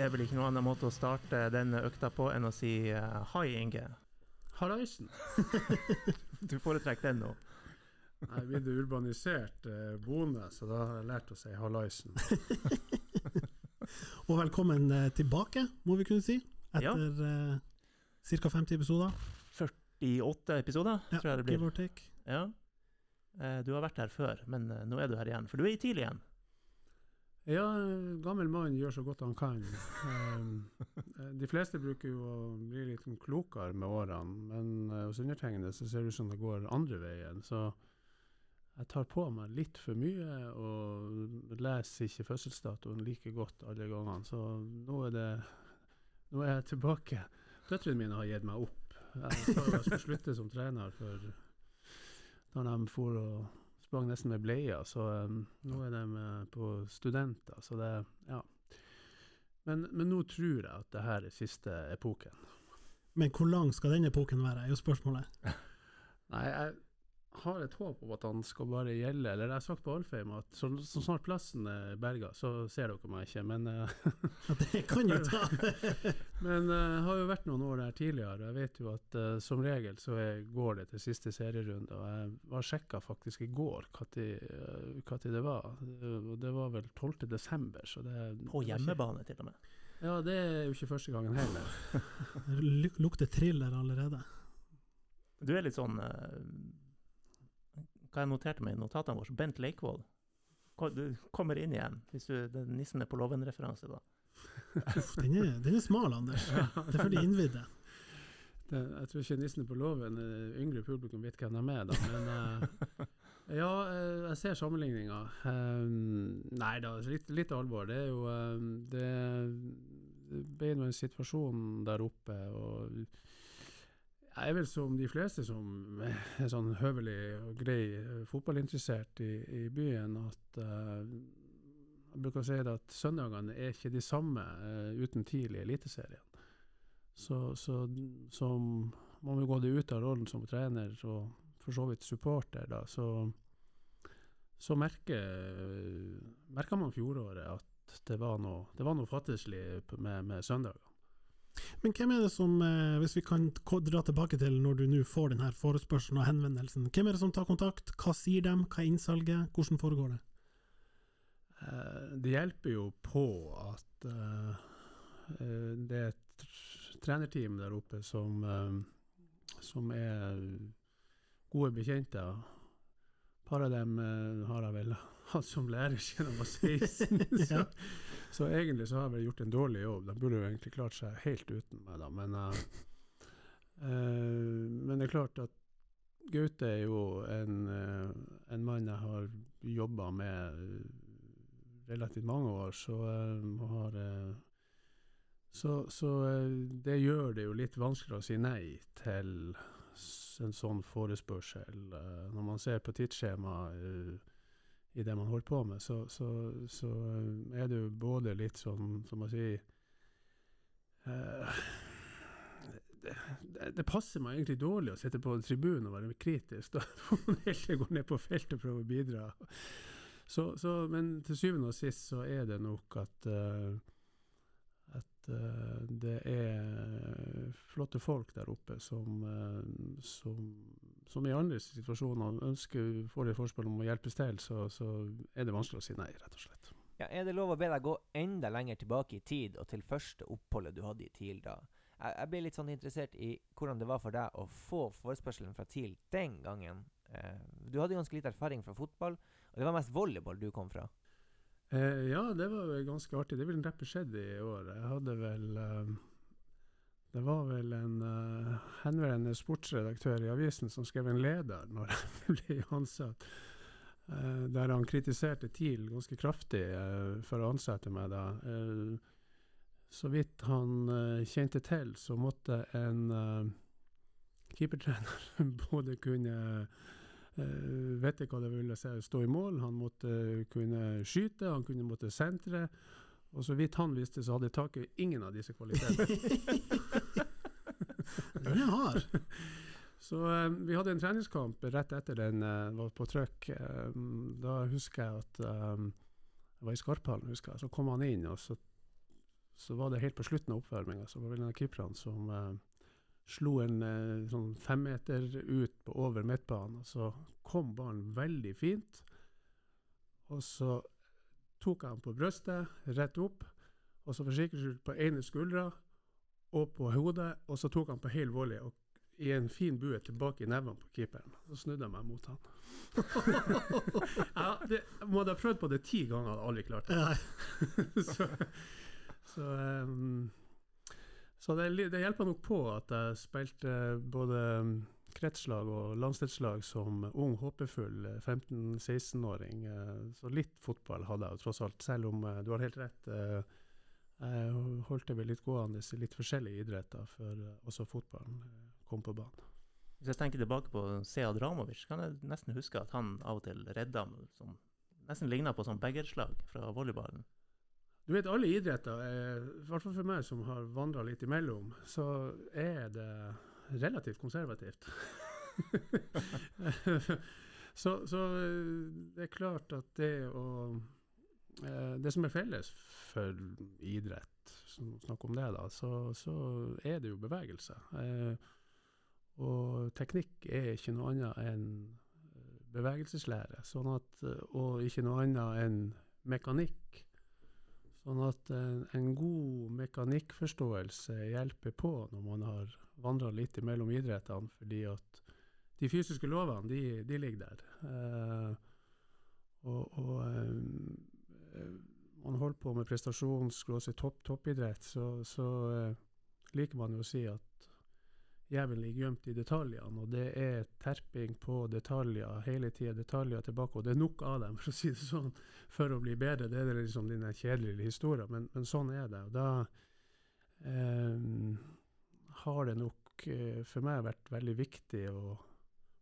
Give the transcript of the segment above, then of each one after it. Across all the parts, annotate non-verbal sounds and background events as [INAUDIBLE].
er vel ikke noen annen måte å starte denne økta på enn å si uh, hei, Inge. Hallaisen. [LAUGHS] du foretrekker den nå. Jeg er blitt urbanisert eh, boende, så da har jeg lært å si hallaisen. [LAUGHS] og velkommen eh, tilbake, må vi kunne si, etter ja. eh, ca. 50 episoder. 48 episoder, ja, tror jeg det blir. Give or take. Ja. Eh, du har vært her før, men eh, nå er du her igjen, for du er i TIL igjen. Ja, gammel mann gjør så godt han kan. Eh, de fleste bruker jo å bli litt klokere med årene, men hos undertegnede så ser det ut som det går andre veien. Så jeg tar på meg litt for mye og leser ikke fødselsdatoen like godt alle gangene. Så nå er det Nå er jeg tilbake. Døtrene mine har gitt meg opp. Jeg sa jeg skulle slutte som trener for da de for og sprang nesten med bleier, så um, nå er de på studenter, så det Ja. Men, men, nå tror jeg at det her er siste epoken. Men hvor lang skal den epoken være, er jo spørsmålet. Nei, jeg har et håp om at han skal bare gjelde. Eller jeg har sagt på Alfheim at så, så, snart plassen er berga, så ser dere meg ikke, men uh, [LAUGHS] Det kan jo [LAUGHS] ta! men uh, har jo vært noen år der tidligere, jeg vet jo at uh, som regel så er, går det til siste serierunde. Og jeg var sjekka faktisk i går når det var. Og det var vel 12. desember. Så det, på hjemmebane, til og med? Ja, det er jo ikke første gangen heller. [LAUGHS] det lukter thriller allerede. Du er litt sånn hva jeg noterte meg i notatene våre, Bent Leikvoll. Du kommer inn igjen, hvis du det er nissen er på låven-referanse, da. Uff, den, er, den er smal, Anders. Det er for de innvidde. Det, jeg tror ikke nissen på låven, yngre publikum vet hvem de er, da. Men uh, ja, eh, jeg ser sammenligninga. Um, nei da, litt, litt, alvor. Det er jo um, Det ble nå en situasjon der oppe, og jeg er vel som de fleste som er sånn høvelig og grei eh, fotballinteressert i, i byen, at uh, jeg bruker å si det at søndagene er ikke de samme uh, uten TIL i Eliteserien. Så, så, som man vi gå det ut av rollen som trener og for så vidt supporter, da, så, så merker, merker man fjoråret at det var noe, det noe fattigslig med, med søndagene. Men hvem er det som, eh, hvis vi kan dra tilbake til når du nå får denne forespørselen og henvendelsen, hvem er det som tar kontakt, hva sier de, hva er innsalget, hvordan foregår det? Eh, det hjelper jo på at uh, det er et trenerteam der oppe som, som er gode bekjente Et par av dem har jeg vel hatt som lærer siden jeg var 16. [LAUGHS] så, så, egentlig så har jeg vel gjort en dårlig jobb. De burde jo egentlig klart seg helt uten meg, da. Men, uh, uh, men det er klart at Gaute er jo en, en mann jeg har jobba med relativt mange år, så har så, så, det gjør det jo litt vanskeligere å si nei til en sånn forespørsel. Når man ser på tidsskjemaet i det man holder på med, så, så, så, eh, er det jo både litt sånn, som å si uh, det, det, passer meg egentlig dårlig å sitte på tribunen og være kritisk. Da får heller gå ned på feltet og prøve å bidra. Så, men til syvende og sist så er det nok at uh, at uh, det er flotte folk der oppe som, som, som, i andre situasjoner ønsker får det forspill om å hjelpes til, så, så, er det vanskelig å si nei, rett og slett. Ja, er det lov å be deg gå enda lenger tilbake i tid, og til første oppholdet du hadde i TIL da? Jeg, jeg ble litt sånn interessert i hvordan det var for deg å få forespørselen fra TIL den gangen. Eh, du hadde ganske lite erfaring fra fotball, og det var mest volleyball du kom fra. Eh, ja, det var ganske artig. Det ville neppe skjedd i år. Jeg hadde vel eh, Det var vel en uh, henværende sportsredaktør i avisen som skrev en leder når [LAUGHS] jeg ble ansatt, uh, der han kritiserte TIL ganske kraftig uh, for å ansette meg da. så vidt han kjente til, så måtte en keepertrener [LAUGHS] både kunne Uh, vite hva det ville si stå i mål. Han måtte kunne skyte, han kunne måtte sentre. Og så vidt han visste, så hadde taket ingen av disse kvalitetene. [LAUGHS] den er hard. Så um, vi hadde en treningskamp rett etter den uh, var på trøkk. Um, da husker jeg at um, Jeg var i Skarphallen, husker jeg. Så kom han inn, og så så var det helt på slutten av oppvarminga, så var det en av keeperne som uh, slo en uh, sånn femmeter ut på over midtbanen. og Så kom ballen veldig fint. Og så tok jeg han på brystet, rett opp. Og så for sikkerhets skyld på ene skuldra og på hodet. Og så tok han på hel volley og i en fin bue tilbake i nevene på keeperen. Så snudde jeg meg mot han. [LAUGHS] ja, det, må ha prøvd på det ti ganger, hadde aldri klart det. [LAUGHS] Så så, um, så det, det hjelper nok på at jeg spilte både kretslag og landsdelslag som ung, håpefull eh, 15-16-åring. eh, Så litt fotball hadde jeg tross alt, selv om eh, du har helt rett. eh, Jeg holdt det vel litt gående i litt forskjellige idretter før eh, også fotballen eh, kom på banen. Hvis jeg tenker tilbake på Sead Ramovic, kan jeg nesten huske at han av og til redda som nesten ligna på sånn begerslag fra volleyballen. Du vet, alle idretter, eh, i hvert fall for meg som har vandra litt imellom, så er det relativt konservativt. [LAUGHS] så, så eh, det er klart at det å eh, Det som er felles for idrett, snakk om det, da, så, så er det jo bevegelse. Eh, og teknikk er ikke noe annet enn bevegelseslære, sånn at, og ikke noe annet enn mekanikk. Sånn at en, en god mekanikkforståelse hjelper på når man har vandra litt mellom idrettene, fordi at de fysiske lovene, de, de ligger der. Eh, og og eh, man holder på med prestasjons- og topp, toppidrett, så, så eh, liker man jo å si at Ligger gjemt i detaljene, og det er terping på detaljer hele tida. Detaljer tilbake, og det er nok av dem, [LAUGHS] for å si det sånn, for å bli bedre. Det er liksom dine kjedelige historier, men, men sånn er det. Og da eh, har det nok eh, for meg vært veldig viktig å,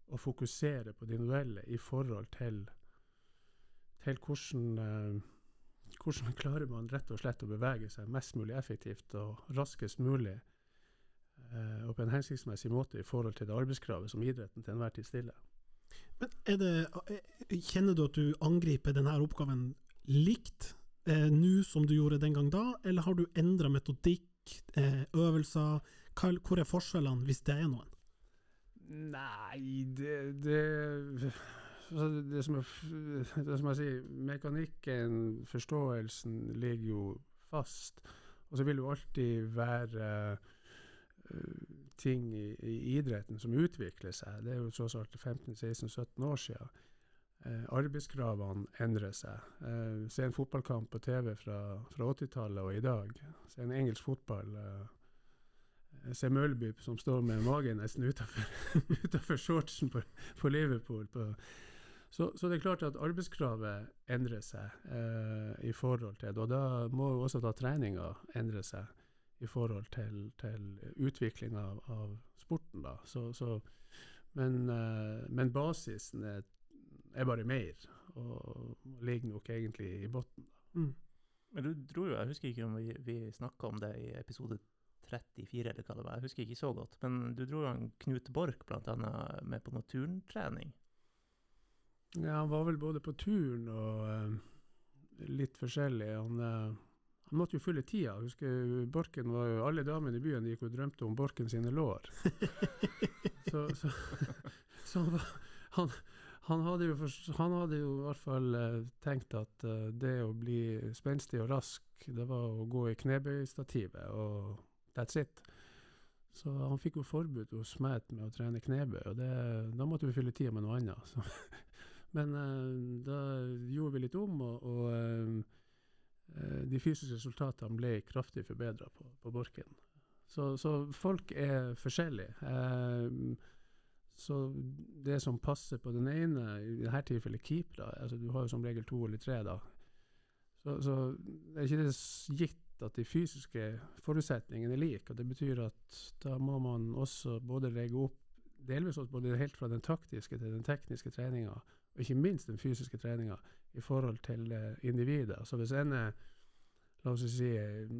å fokusere på det individuelle i forhold til, til hvordan eh, hvordan klarer man rett og slett å bevege seg mest mulig effektivt og raskest mulig og på en hensiktsmessig måte i forhold til det arbeidskravet som idretten til enhver tid stiller. Men er det, eh, kjenner du at du angriper denne oppgaven likt eh, nå som du gjorde den gang da, eller har du endra metodikk, eh, øvelser? Hva, hvor er forskjellene, hvis det er noen? Nei, det, det altså det som, er, det som jeg sier, mekanikken, forståelsen, ligger jo fast. Og så vil det jo alltid være eh, ting i, i idretten som utvikler seg. Det er jo tross alt 15-16-17 år siden. Eh, arbeidskravene endrer seg. Eh, se en fotballkamp på TV fra, fra 80-tallet og i dag. Se en engelsk fotball. Eh, Se Mølby som står med magen nesten [LAUGHS] utafor shortsen på, på Liverpool. På. Så, så det er klart at arbeidskravet endrer seg eh, i forhold til det. Og da må også da treninga endre seg i forhold til, til utvikling av, av sporten. da. Så, så, men, eh, men basisen er, er bare mer, og ligger nok egentlig i bunnen. Mm. Men du dro jo, jeg husker ikke om vi, vi snakka om det i episode 34 eller hva det var, jeg husker ikke så godt. Men du dro jo en Knut Borch blant annet med på noe turntrening. Ja, han var vel både på turn og uh, litt forskjellig. Han, eh, han måtte jo fylle tida. Husker Borken var jo, Alle damene i byen gikk og drømte om Borken sine lår. [LAUGHS] så, så, [LAUGHS] så han, var, han, han, hadde jo han hadde jo i hvert fall eh, tenkt at eh, det å bli spenstig og rask, det var å gå i knebøystativet, og that's it. Så han fikk jo forbud hos meg med å trene knebøy, og det, da måtte vi fylle tida med noe annet. [LAUGHS] Så. Men eh, da gjorde vi litt om, og, og de fysiske resultatene ble kraftig forbedra på, på Borken. Så, så folk er forskjellige. Eh, så det som passer på den ene, i dette tilfellet keepere altså Du har jo som regel to eller tre, da. Så, så er ikke det gitt at de fysiske forutsetningene er like. og Det betyr at da må man også både legge opp delvis både helt fra den taktiske til den tekniske treninga, og ikke minst den fysiske treninga, i forhold til eh, individet. Altså hvis en er, la oss si eh,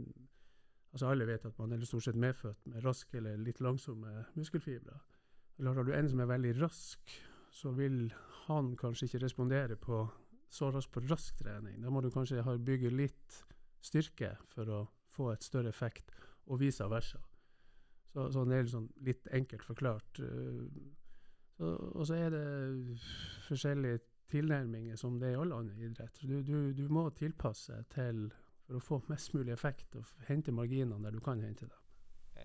altså Alle vet at man er stort sett medfødt med raske eller litt langsomme muskelfibrer. Eller har du en som er veldig rask, så vil han kanskje ikke respondere på så raskt på rask trening. Da må du kanskje bygge litt styrke for å få et større effekt, og vice versa. Så, så det er liksom litt enkelt forklart. eh, og så er det forskjellige tilnærminger som det er i all annen idrett. Du, du, du må tilpasse til for å få mest mulig effekt og hente marginene der du kan hente dem.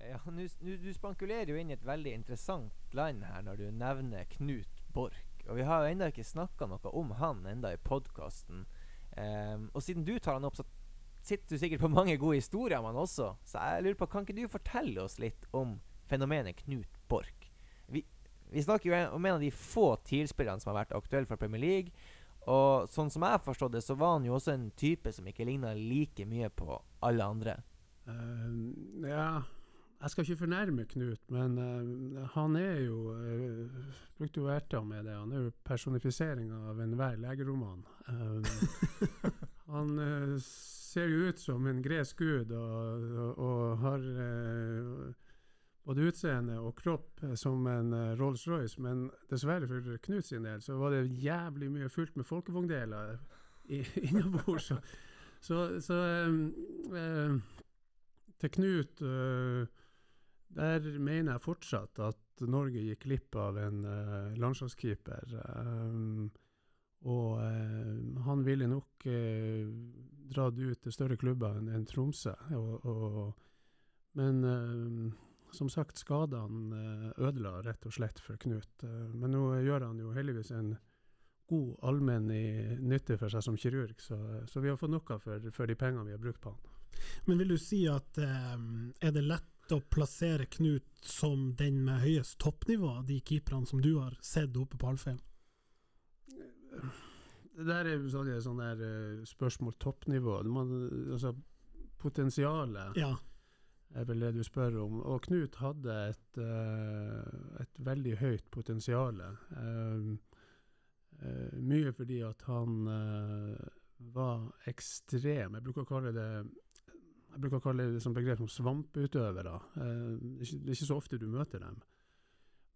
Ja, nu, nu, du spankulerer jo inn i et veldig interessant land her når du nevner Knut Borch. Og vi har jo ennå ikke snakka noe om han enda i podkasten. og siden du tar han opp, så sitter du sikkert på mange gode historier om han også. Så jeg lurer på, kan ikke du fortelle oss litt om fenomenet Knut Borch? Vi, snakker jo om en av de få TIL-spillerne som har vært aktuelle for Premier League. Og sånn som jeg forstod det, så var han jo også en type som ikke ligna like mye på alle andre. Uh, ja, jeg skal ikke fornærme Knut, men uh, han er jo uh, Brukte jo erta med det. Han er jo personifiseringa av enhver legeroman. Han ser jo ut som en gresk gud og, og, og har både utseende og kropp eh, som en eh, Rolls-Royce, men dessverre for Knut sin del så var det jævlig mye fullt med folkevogndeler [LAUGHS] innabords. Så, så, så um, eh, til Knut uh, Der mener jeg fortsatt at Norge gikk glipp av en uh, landslagskeeper. Um, og eh, han ville nok uh, dratt ut til større klubber enn en Tromsø. Og, og, men eh, som sagt, skadene uh, ødela rett og slett for Knut. Eh, men nå gjør han jo heldigvis en god allmenn i nytte for seg som kirurg, så, så vi har fått noe for, for de pengene vi har brukt på han. Men vil du si at eh, er det lett å plassere Knut som den med høyest toppnivå av de keeperne som du har sett oppe på Alfheim? Det der er jo sånn, sånn der eh, spørsmål toppnivå. Man, altså, potensialet Ja. Er vel det du spør om. Og Knut hadde et, eh, et veldig høyt potensial. Eh, eh, mye fordi at han var ekstrem. Jeg bruker å kalle det jeg bruker å kalle det som begrep som svamputøvere. Det, er ikke, så ofte du møter dem.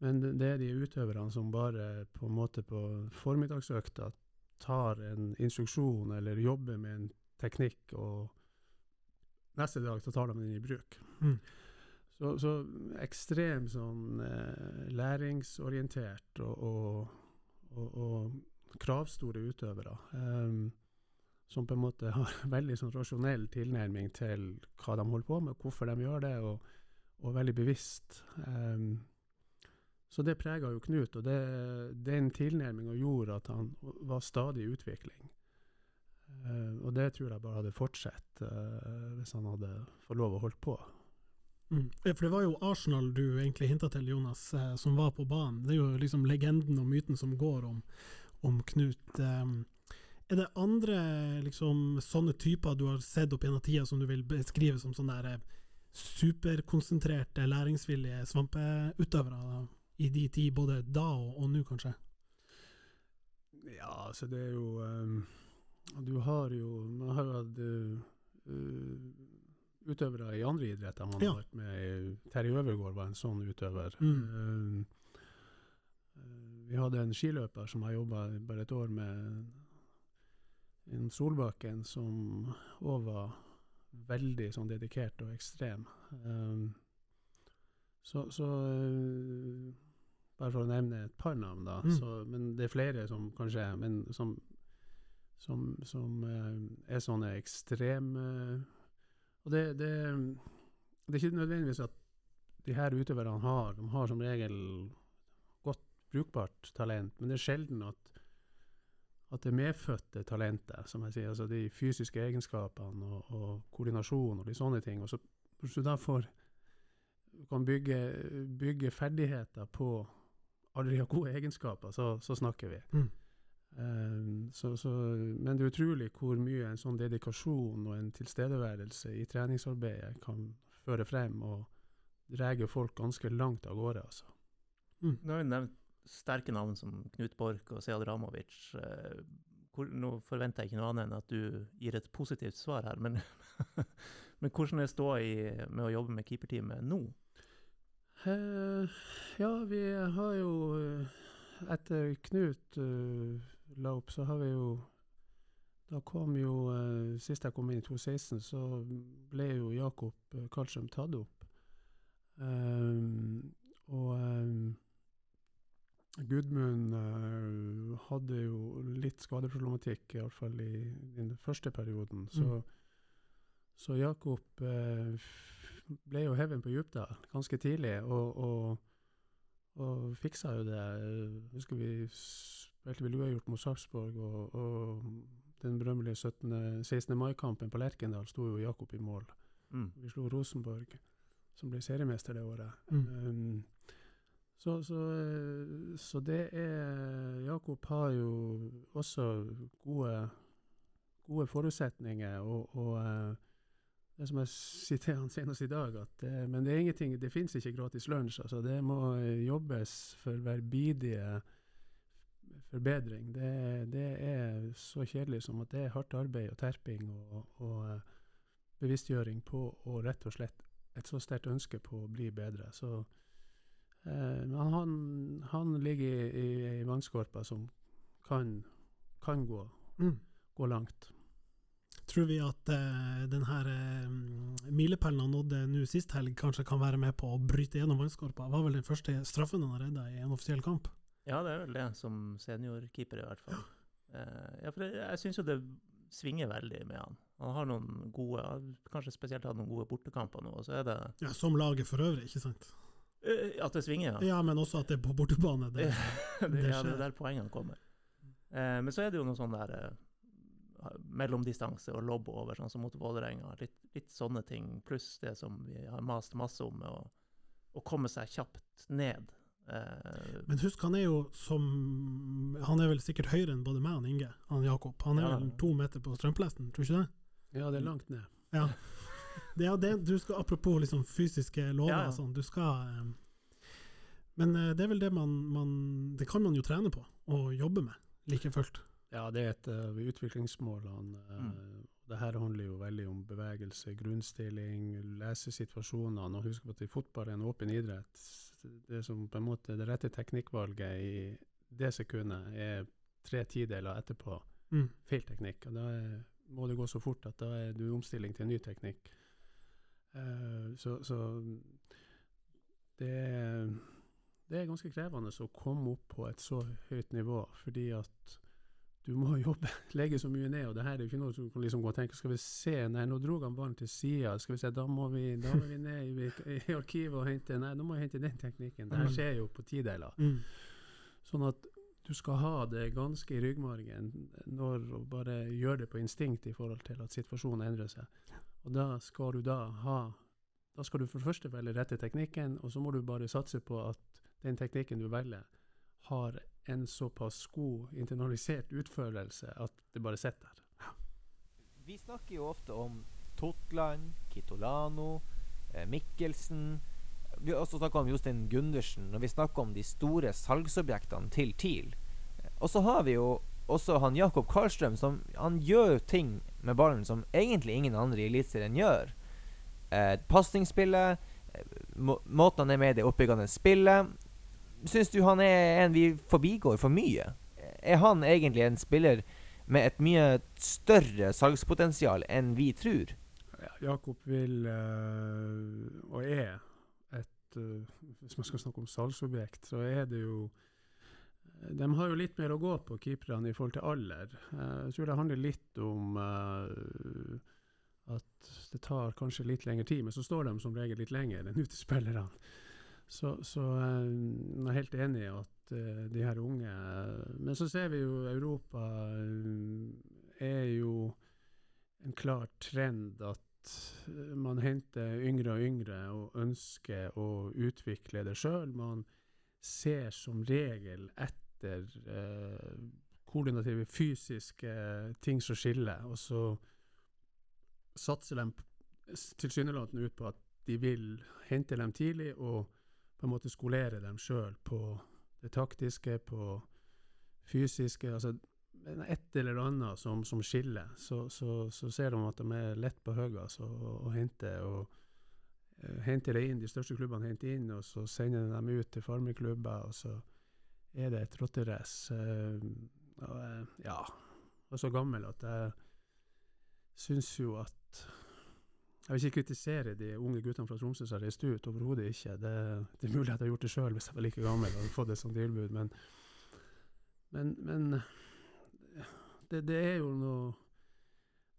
Men det er de utøverne som bare på en måte på formiddagsøkta tar en instruksjon eller jobber med en teknikk, og neste dag så tar de den i bruk. Mm. Så, så ekstremt sånn eh, læringsorientert og, og, og, og kravstore utøvere. Eh, som på en måte har [LAUGHS] veldig sånn rasjonell tilnærming til hva de holder på med, hvorfor de gjør det, og, og veldig bevisst. Um, så det prega jo Knut, og det, den tilnærminga gjorde at han var stadig i utvikling. Eh, og det tror jeg bare hadde fortsatt uh, hvis han hadde fått lov å holde på. Mm. Ja, For det var jo Arsenal du egentlig hinta til, Jonas, uh, som var på banen. Det er jo liksom legenden og myten som går om, om Knut. Eh, er det andre liksom, sånne typer du har sett opp gjennom tida som du vil beskrive som sånne der, eh, superkonsentrerte, læringsvillige svampeutøvere da, i de tid, både da og, og nå, kanskje? Ja, altså det er jo ehm, Du har jo Man har jo hatt eh, eh, utøvere i andre idretter man Ja. har vært med. Terje Øvergård var en sånn utøver. Mm. Eh, vi hadde en skiløper som har jobba bare et år med en Solbakken, som òg var veldig sånn dedikert og ekstrem. Så så bare for å nevne et par navn, da. Mm. Så, men det er flere som kanskje men som, som, som eh, er sånne ekstreme Og det, det, det er ikke nødvendigvis at de her utøverne har De har som regel godt brukbart talent, men det er sjelden at at det medfødte talentet, som jeg sier, altså de fysiske egenskapene og, og koordinasjon og de sånne ting. Og så, du da får kan bygge, bygge ferdigheter på alle de gode egenskaper, så, så snakker vi. Mm. Um, så, så, men det er utrolig hvor mye en sånn dedikasjon og en tilstedeværelse i treningsarbeidet kan føre frem og drege folk ganske langt av gårde. Altså. Du har vi nevnt sterke navn som Knut Borch og Sead Ramovic. eh, hvor, nå forventer jeg ikke noe annet enn at du gir et positivt svar her, men, [LAUGHS] men hvordan er ståa i- med å jobbe med keeperteamet nå? Eh, ja, vi har jo eh, Etter Knut eh, la opp, så har vi jo da kom jo uh, Sist jeg kom inn i 2016, så ble jo Jakob uh, Karlstrøm tatt opp. Um, og um, Gudmund uh, hadde jo litt skadeproblematikk, iallfall i, i den første perioden. Så, Mm. så Jakob ble jo hevet på Djupdal da, ganske tidlig, og, og, og fiksa jo det. Husker vi spilte vel uavgjort mot Sarpsborg, og, og den berømmelige 17. 16. mai-kampen på Lerkendal sto jo Jakob i mål. Mm. Vi slo Rosenborg, som ble seriemester det året. Mm. Um, så, så, eh, så det er Jakob har jo også gode, gode forutsetninger, og, og eh, det som jeg sier til han senest i dag, at det, men det er ingenting, det finnes ikke gratis lunsj. altså Det må eh, jobbes for hver bidige forbedring. Det, det er så kjedelig som at det er hardt arbeid og terping og, og eh, bevisstgjøring på og rett og slett et så sterkt ønske på å bli bedre. Så eh, han, han ligger i, ei vannskorpe som kan, kan gå, Mm. gå langt. Tror vi at uh, denne eh, milepælen han nådde nå sist helg, kanskje kan være med på å bryte gjennom vannskorpa? Var vel den første straffen han har redda i en offisiell kamp? Ja, det er vel det, som seniorkeeper i hvert fall. Eh, ja, for jeg, jeg syns jo det svinger veldig med han. Han har noen gode, kanskje spesielt hatt noen gode bortekamper nå, og så er det Ja, Som laget for øvrig, ikke sant? Eh, At det svinger, ja. Ja, men også at det er på bortebane. Det, [LAUGHS] det, [LAUGHS] det ja, det er der poengene kommer. Eh, men så er det jo noe sånn der eh, mellomdistanse og lobb over, sånn som mot Vålerenga. Litt, litt sånne ting, pluss det som vi har mast masse om, med å, å komme seg kjapt ned. Eh, Men husk, han er jo som Han er vel sikkert høyere enn både meg og Inge, han Jakob. Han er Ja. vel to meter på strømplesten, tror du ikke det? Ja, det er langt ned. Ja. Det er det du skal, apropos liksom fysiske lover Ja, ja. og sånn, du skal eh, Men eh, det er vel det man, man Det kan man jo trene på, og jobbe med, like fullt. Ja, det er et av utviklingsmålene. eh, Mm. Det her handler jo veldig om bevegelse, grunnstilling, lese situasjonene. Og husk at i fotball er en åpen idrett. Det som på en måte det rette teknikkvalget i det sekundet er tre tideler etterpå Mm. feil teknikk. Og da er, må det gå så fort at da er du i omstilling til en ny teknikk. Uh, så så det, er- det er ganske krevende å komme opp på et så høyt nivå, fordi at du må [LAUGHS] jobbe, legge så mye ned. og det her er jo ikke noe du kan liksom gå og tenke skal vi se, nei, nå dro han ballen til sida, skal vi se, da må vi, da må vi ned i, i [LAUGHS] arkivet og hente Nei, nå må jeg hente den teknikken. Det her Mm. skjer jo på tideler. Mm. Sånn at du skal ha det ganske i ryggmargen når du bare gjør det på instinkt i forhold til at situasjonen endrer seg. Og da skal du da ha Da skal du for det første velge rette teknikken, og så må du bare satse på at den teknikken du velger, har en såpass god internalisert utførelse at det bare sitter der. Vi snakker jo ofte om Totland, Kitolano, eh, Mikkelsen. Vi har også snakka om Jostein Gundersen når vi snakker om de store salgsobjektene til TIL. Og så har vi jo også han Jakob Karlstrøm, som han gjør ting med ballen som egentlig ingen andre i Eliteserien gjør. Eh, Pasningsspillet, eh, må, måten han er med i det oppbyggende spillet. Syns du han er en vi forbigår for mye? Er han egentlig en spiller med et mye større salgspotensial enn vi tror? Ja, Jakob vil, eh, og er, et eh, Hvis man skal snakke om salgsobjekt, så er det jo De har jo litt mer å gå på, keeperne, i forhold til alder. Eh, jeg tror det handler litt om uh, at det tar kanskje litt lengre tid, men så står de som regel litt lenger enn utespillerne. Så, så eh, jeg er helt enig i at eh, de her unge Men så ser vi jo Europa eh, er jo en klar trend at man henter yngre og yngre og ønsker å utvikle det sjøl. Man ser som regel etter eh, koordinative fysiske ting som skiller, og så satser de tilsynelatende ut på at de vil hente dem tidlig og på en måte skolere dem sjøl på det taktiske, på fysiske altså et eller annet som, som skiller, så, så, så ser de at de er lett på høyre altså, å hente. og eh, Henter det inn, de største klubbene henter inn, og så sender de dem ut til farmeklubber, og så er det et rotterace. eh, ja, og så gammel at jeg syns jo at Jeg vil ikke kritisere de unge guttene fra Tromsø som har reist ut, overhodet ikke. Det, det, er mulig at jeg har gjort det sjøl hvis jeg var like gammel og fått et sånt tilbud, men, men, men det, det, er jo noe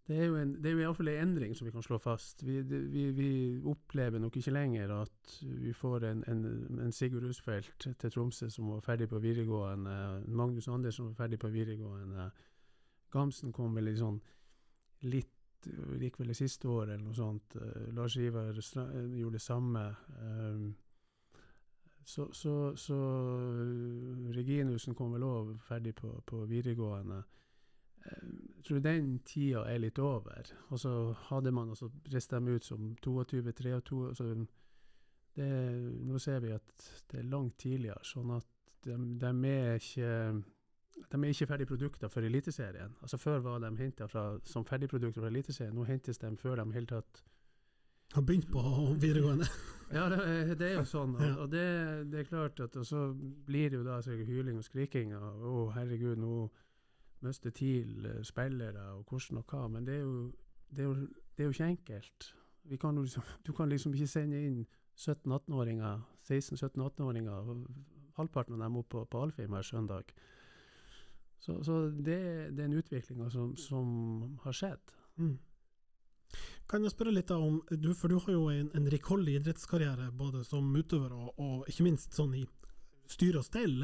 det er jo, en, det iallfall en endring som vi kan slå fast. Vi, det, vi, vi, opplever nok ikke lenger at vi får en, en, en Sigurd Rusfeldt til Tromsø som var ferdig på videregående, Magnus Andersen var ferdig på videregående, Gamsen kom vel sånn litt Gikk vel det siste året eller noe sånt. Uh, Lars Ivar gjorde det samme. Um, så, så, så Reginussen kom vel òg ferdig på, på videregående. Jeg tror den tida er litt over. Og så hadde man også reist dem ut som 22-23. Altså nå ser vi at det er langt tidligere, sånn at de, de er ikke de er ikke ferdige produkter for Eliteserien. Altså Før var de henta som ferdigprodukter fra Eliteserien. Nå hentes de før de i hele tatt Har begynt på videregående. [LAUGHS] ja, det, det, er jo sånn. Og, og det, det, er klart at Og så blir det jo da hyling og skriking. Og, å, herregud, nå mister TIL eh, spillere og hvordan og hva, men det er jo, det er jo, det er jo ikke enkelt. Kan liksom, du kan liksom ikke sende inn 17-18-åringer, 16-17-18-åringer, halvparten av dem opp på, på Alfheim hver søndag. Så, så det, det, er en utvikling som, som har skjedd. Mm. Kan jeg spørre litt om, du, for du har jo en, en rikholdig idrettskarriere både som utøver og, og, ikke minst sånn i styre og stell.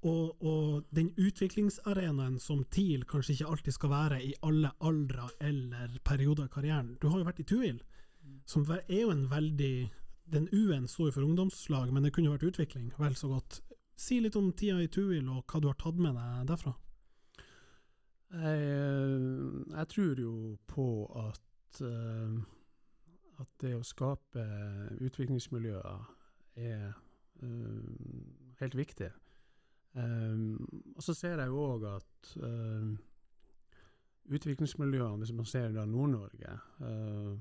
Og, og, den utviklingsarenaen som TIL kanskje ikke alltid skal være i alle aldre eller perioder i karrieren. Du har jo vært i Tuil, som er jo en veldig Den U-en står jo for ungdomslag, men det kunne vært utvikling vel så godt. Si litt om tida i Tuil, og hva du har tatt med deg derfra. Jeg, jeg tror jo på at, uh, at det å skape utviklingsmiljøer er uh, helt viktig. Um, og så ser jeg jo òg at uh, utviklingsmiljøene, hvis man ser da Nord-Norge, uh,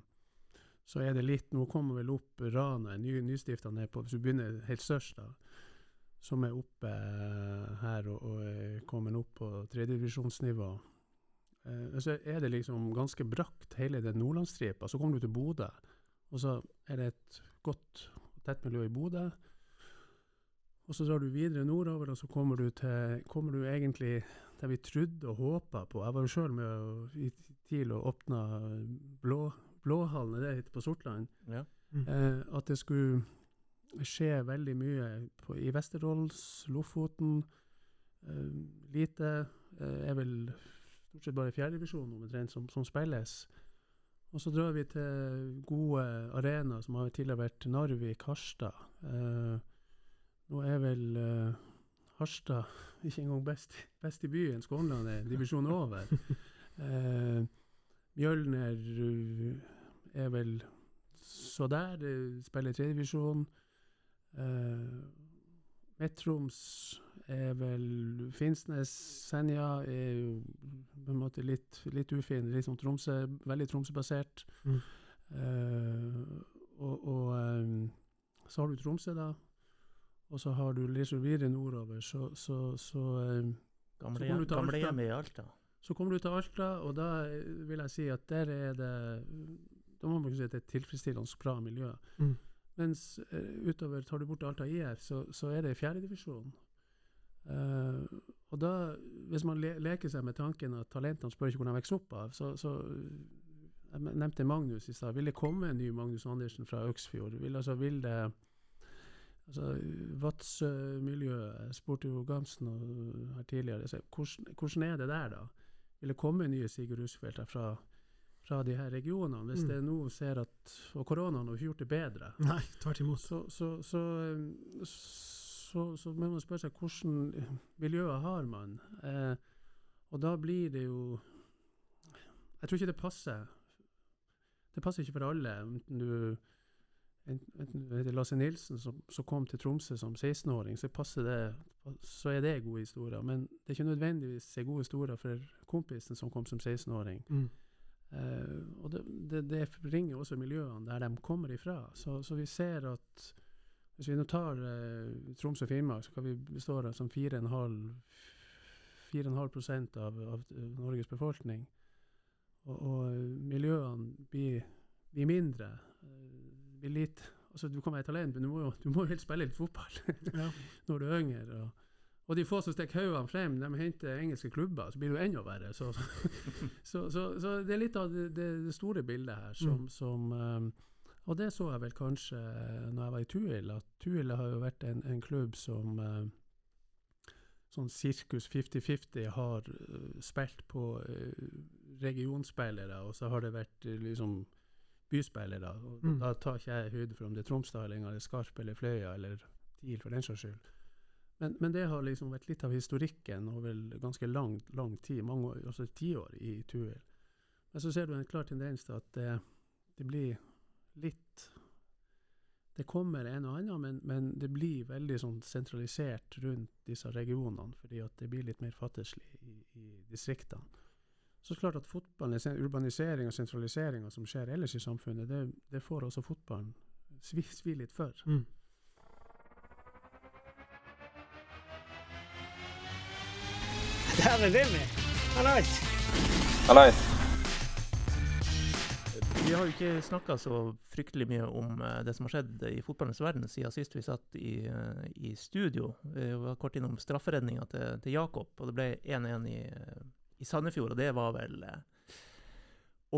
så er det litt Nå kommer vel opp Rana, ny, nystifta ned Hvis du begynner helt størst, da, som er oppe uh, her og, og er kommet opp på tredjedivisjonsnivå, uh, så er det liksom ganske brakt, hele den nordlandsstripa. Så kommer du til Bodø, og så er det et godt og tett miljø i Bodø. Og så drar du videre nordover, og så kommer du, til, kommer du egentlig der vi trodde og håpa på Jeg var jo sjøl med i TIL og åpna blå, Blåhallen, det heter på Sortland. Ja. Mm. Eh, at det skulle skje veldig mye på, i Vesterålen, Lofoten. Uh, lite uh, er vel stort sett bare fjerdedivisjon omtrent som, som spilles. Og så drar vi til gode arenaer som har tidligere vært Narvik, Harstad. Uh, nå er vel Harstad [LAUGHS] ikke engang best, best i byen. Skånland er divisjonen over. uh, [LAUGHS] Mjølner er vel så der. Det spiller tredjedivisjon. Uh, Midt-Troms er vel Finnsnes, Senja er jo på en måte litt, litt ufin. Litt som Tromsø, veldig Tromsø-basert. Mm. Uh, og, og um, så har du Tromsø, da. Og så har du litt videre nordover, så, så, så um, Gamle, så Gamlehjemmet i Alta. Så kommer du til Alta, og da eh, vil jeg si at der er det Da må man si at det er et tilfredsstillende bra miljø. Mm. Mens uh, utover, tar du bort Alta IF, så, så er det fjerdedivisjon. Uh, og da, hvis man le leker seg med tanken at talentene spør ikke hvor de vokser opp av, så, så Jeg nevnte Magnus i stad. Vil det komme en ny Magnus Andersen fra Øksfjord? Vil, altså, vil det Altså, Vadsø-miljøet spurte jo Gamsen her tidligere. Så hvordan, hvordan, er det der, da? Vil det komme nye Sigurd Husfeldt fra, fra de her regionene? Hvis mm. det nå ser at Og koronaen har ikke gjort det bedre. [LAUGHS] Nei, tvert imot. Så, så, så, så, må man spørre seg hvordan miljøer har man? Eh, og da blir det jo Jeg tror ikke det passer. Det passer ikke for alle. enten du enten Lasse Nilsen som, som, kom til Tromsø som 16-åring, så så er det gode historier. Men det er ikke nødvendigvis gode historier for kompisen som kom som 16-åring. Mm. Uh, og det, det, det, ringer også miljøene der de kommer ifra. Så, så vi ser at hvis vi nå tar uh, Troms og Finnmark, så kan vi bestå av som fire og en halv 4,5 av, av Norges befolkning. Og, og miljøene blir, blir mindre. Uh, Blir litt Altså, du kan være talent, men du må jo, du må jo helt spille litt fotball Ja. [LAUGHS] når du er yngre. Og, og de få som stikker hodene frem, de henter engelske klubber, så blir det jo enda verre. Så, [LAUGHS] så, så, så det er litt av det, det, store bildet her som, Mm. som um, Og det så jeg vel kanskje når jeg var i Tuil, at Tuil har jo vært en, en klubb som um, sånn sirkus 50-50 har uh, spilt på uh, regionspillere, og så har det vært liksom byspillere. Og Mm. Da tar ikke jeg høyde for om det er Tromsdalen eller Skarp eller Fløya eller TIL for den saks skyld. Men, men det har liksom vært litt av historikken over ganske lang, lang tid, mange år, altså tiår i Tuil. Men så ser du en klar tendens til at det, det blir litt Det kommer en og annen, men, men det blir veldig sånn sentralisert rundt disse regionene, fordi at det blir litt mer fattigslig i, i distriktene. Så klart at fotballen, urbanisering og sentraliseringa som skjer ellers i samfunnet, det, det får også fotballen svi, svi litt for. Mm. Dæven Wilmy! Hallais! Hallais. Vi har jo ikke snakka så fryktelig mye om eh, det som har skjedd i fotballens verden siden sist vi satt i, eh, i studio. Vi var kort innom strafferedninga til, til Jakob, og det ble 1-1 i, i Sandefjord. Og det var vel eh,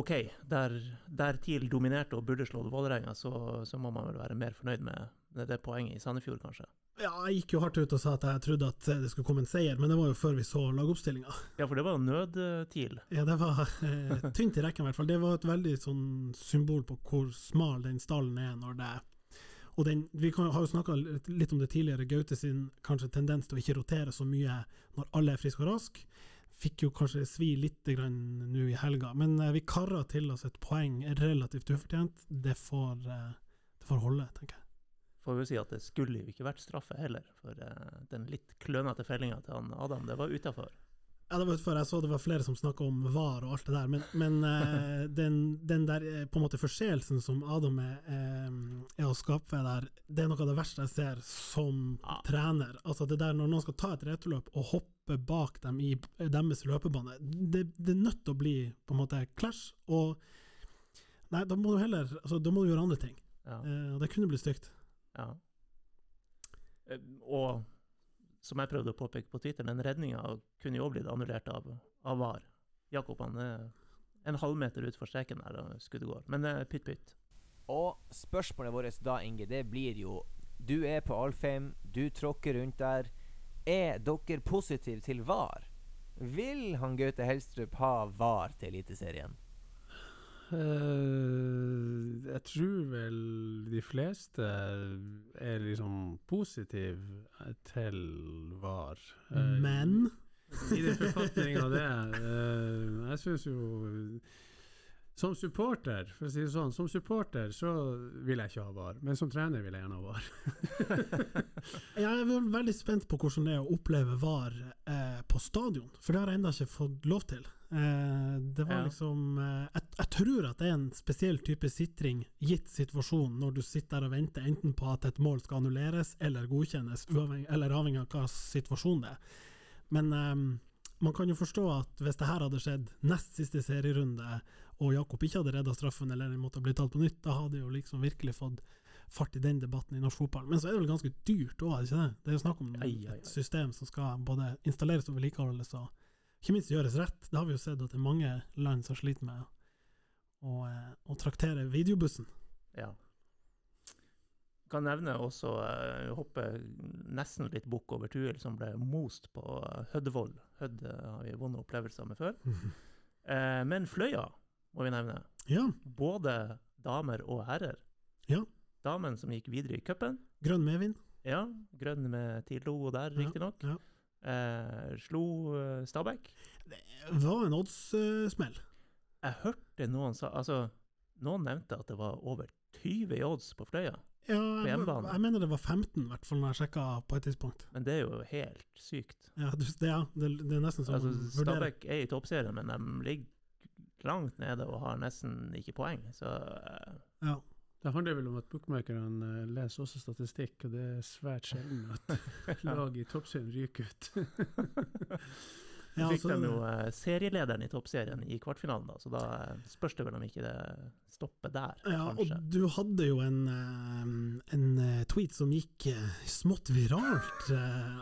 OK. Der, der TIL dominerte og burde slått Vålerenga, så, så må man vel være mer fornøyd med det, det poenget i Sandefjord, kanskje. Ja, jeg gikk jo hardt ut og sa at jeg trodde at det skulle komme en seier, men det var jo før vi så lagoppstillinga. [LAUGHS] Ja, for det var nødtil? Ja, det var eh, tynt i rekken, i hvert fall. Det var et veldig sånn symbol på hvor smal den stallen er når det og den, Vi kan, har jo snakka litt om det tidligere, Gaute sin kanskje tendens til å ikke rotere så mye når alle er friske og raske. Fikk jo kanskje svi litt nå i helga, men eh, vi karra til oss et poeng relativt ufortjent. Det får, eh, det får holde, tenker jeg. Får vi si at det skulle jo ikke vært straffe heller, for eh, den litt klønete fellinga til han Adam, det var utafor. Ja, det var utenfor. Jeg så det var flere som snakka om VAR og alt det der, men, men eh, [LAUGHS] den, den der eh, på en måte forseelsen som Adam er, er å skape der, det er noe av det verste jeg ser som Ja. trener. Altså det der Når noen skal ta et returløp og hoppe bak dem i deres løpebane, det, det er nødt til å bli på en måte clash. Og nei, da må du heller altså, Da må du gjøre andre ting. Ja. Det kunne bli stygt. Ja. Eh, Og som jeg prøvde å påpeke på Twitter, den redninga kunne jo blitt annullert av, av VAR. Jakob han er en halvmeter utfor streken der skuddet går. Men det er pytt pytt. Og spørsmålet vårt da, Inge, det blir jo Du er på Alfheim, du tråkker rundt der. Er dere positive til VAR? Vil han Gaute Helstrup ha VAR til Eliteserien? Eh, jeg tror vel de fleste er liksom positive til VAR. Eh, Men I den forfatning av det. eh, jeg syns jo Som supporter, for å si det sånn, som supporter så vil jeg ikke ha VAR, men som trener vil jeg gjerne ha VAR. [LAUGHS] Jeg er veldig spent på hvordan det er å oppleve VAR eh, på stadion, for det har jeg ennå ikke fått lov til. Eh, det var Ja. liksom eh, jeg, jeg tror at det er en spesiell type sitring, gitt situasjonen, når du sitter der og venter enten på at et mål skal annulleres eller godkjennes, uavhengig, eller avhengig av hva situasjonen det er. Men um, man kan jo forstå at hvis det her hadde skjedd nest siste serierunde, og Jakob ikke hadde redda straffen eller måtte ha blitt tatt på nytt, da hadde jo liksom virkelig fått fart i den debatten i norsk fotball. Men så er det vel ganske dyrt òg, ikke det? Det er jo snakk om et system som skal både installeres og vedlikeholdes, og ikke minst gjøres rett. Det har vi jo sett at det er mange land som sliter med å, eh, å traktere videobussen. Ja. Kan nevne også jeg hoppe nesten litt bukk over Tuil, som ble most på uh, Høddevoll. Hødd eh, har vi vonde opplevelser med før. [LAUGHS] Eh, men Fløya må vi nevne. Ja, Både damer og herrer. Ja. Damen som gikk videre i cupen. grønn medvind. Ja, grønn med TIL-logo der, Ja, riktignok. ja. Eh, slo eh, Stabæk. Det var en oddssmell. Jeg hørte noen sa Altså, noen nevnte at det var over 20 i odds på Fløya. ja, jeg, jeg mener det var 15, i hvert fall, når jeg sjekka på et tidspunkt. Men det er jo helt sykt. Ja, det, ja, det, det er nesten som Altså, Stabæk er i toppserien, men de ligger langt nede og har nesten ikke poeng. Så eh, ja. Det handler vel om at bookmakerne eh, leser også statistikk, og det er svært sjelden at [LAUGHS] lag i toppserien ryker ut. [LAUGHS] Ja, fikk så- de jo eh, serielederen i toppserien i kvartfinalen, da, så da eh, spørs det vel om ikke det stopper der, Ja, og du hadde jo en, en tweet som gikk smått viralt,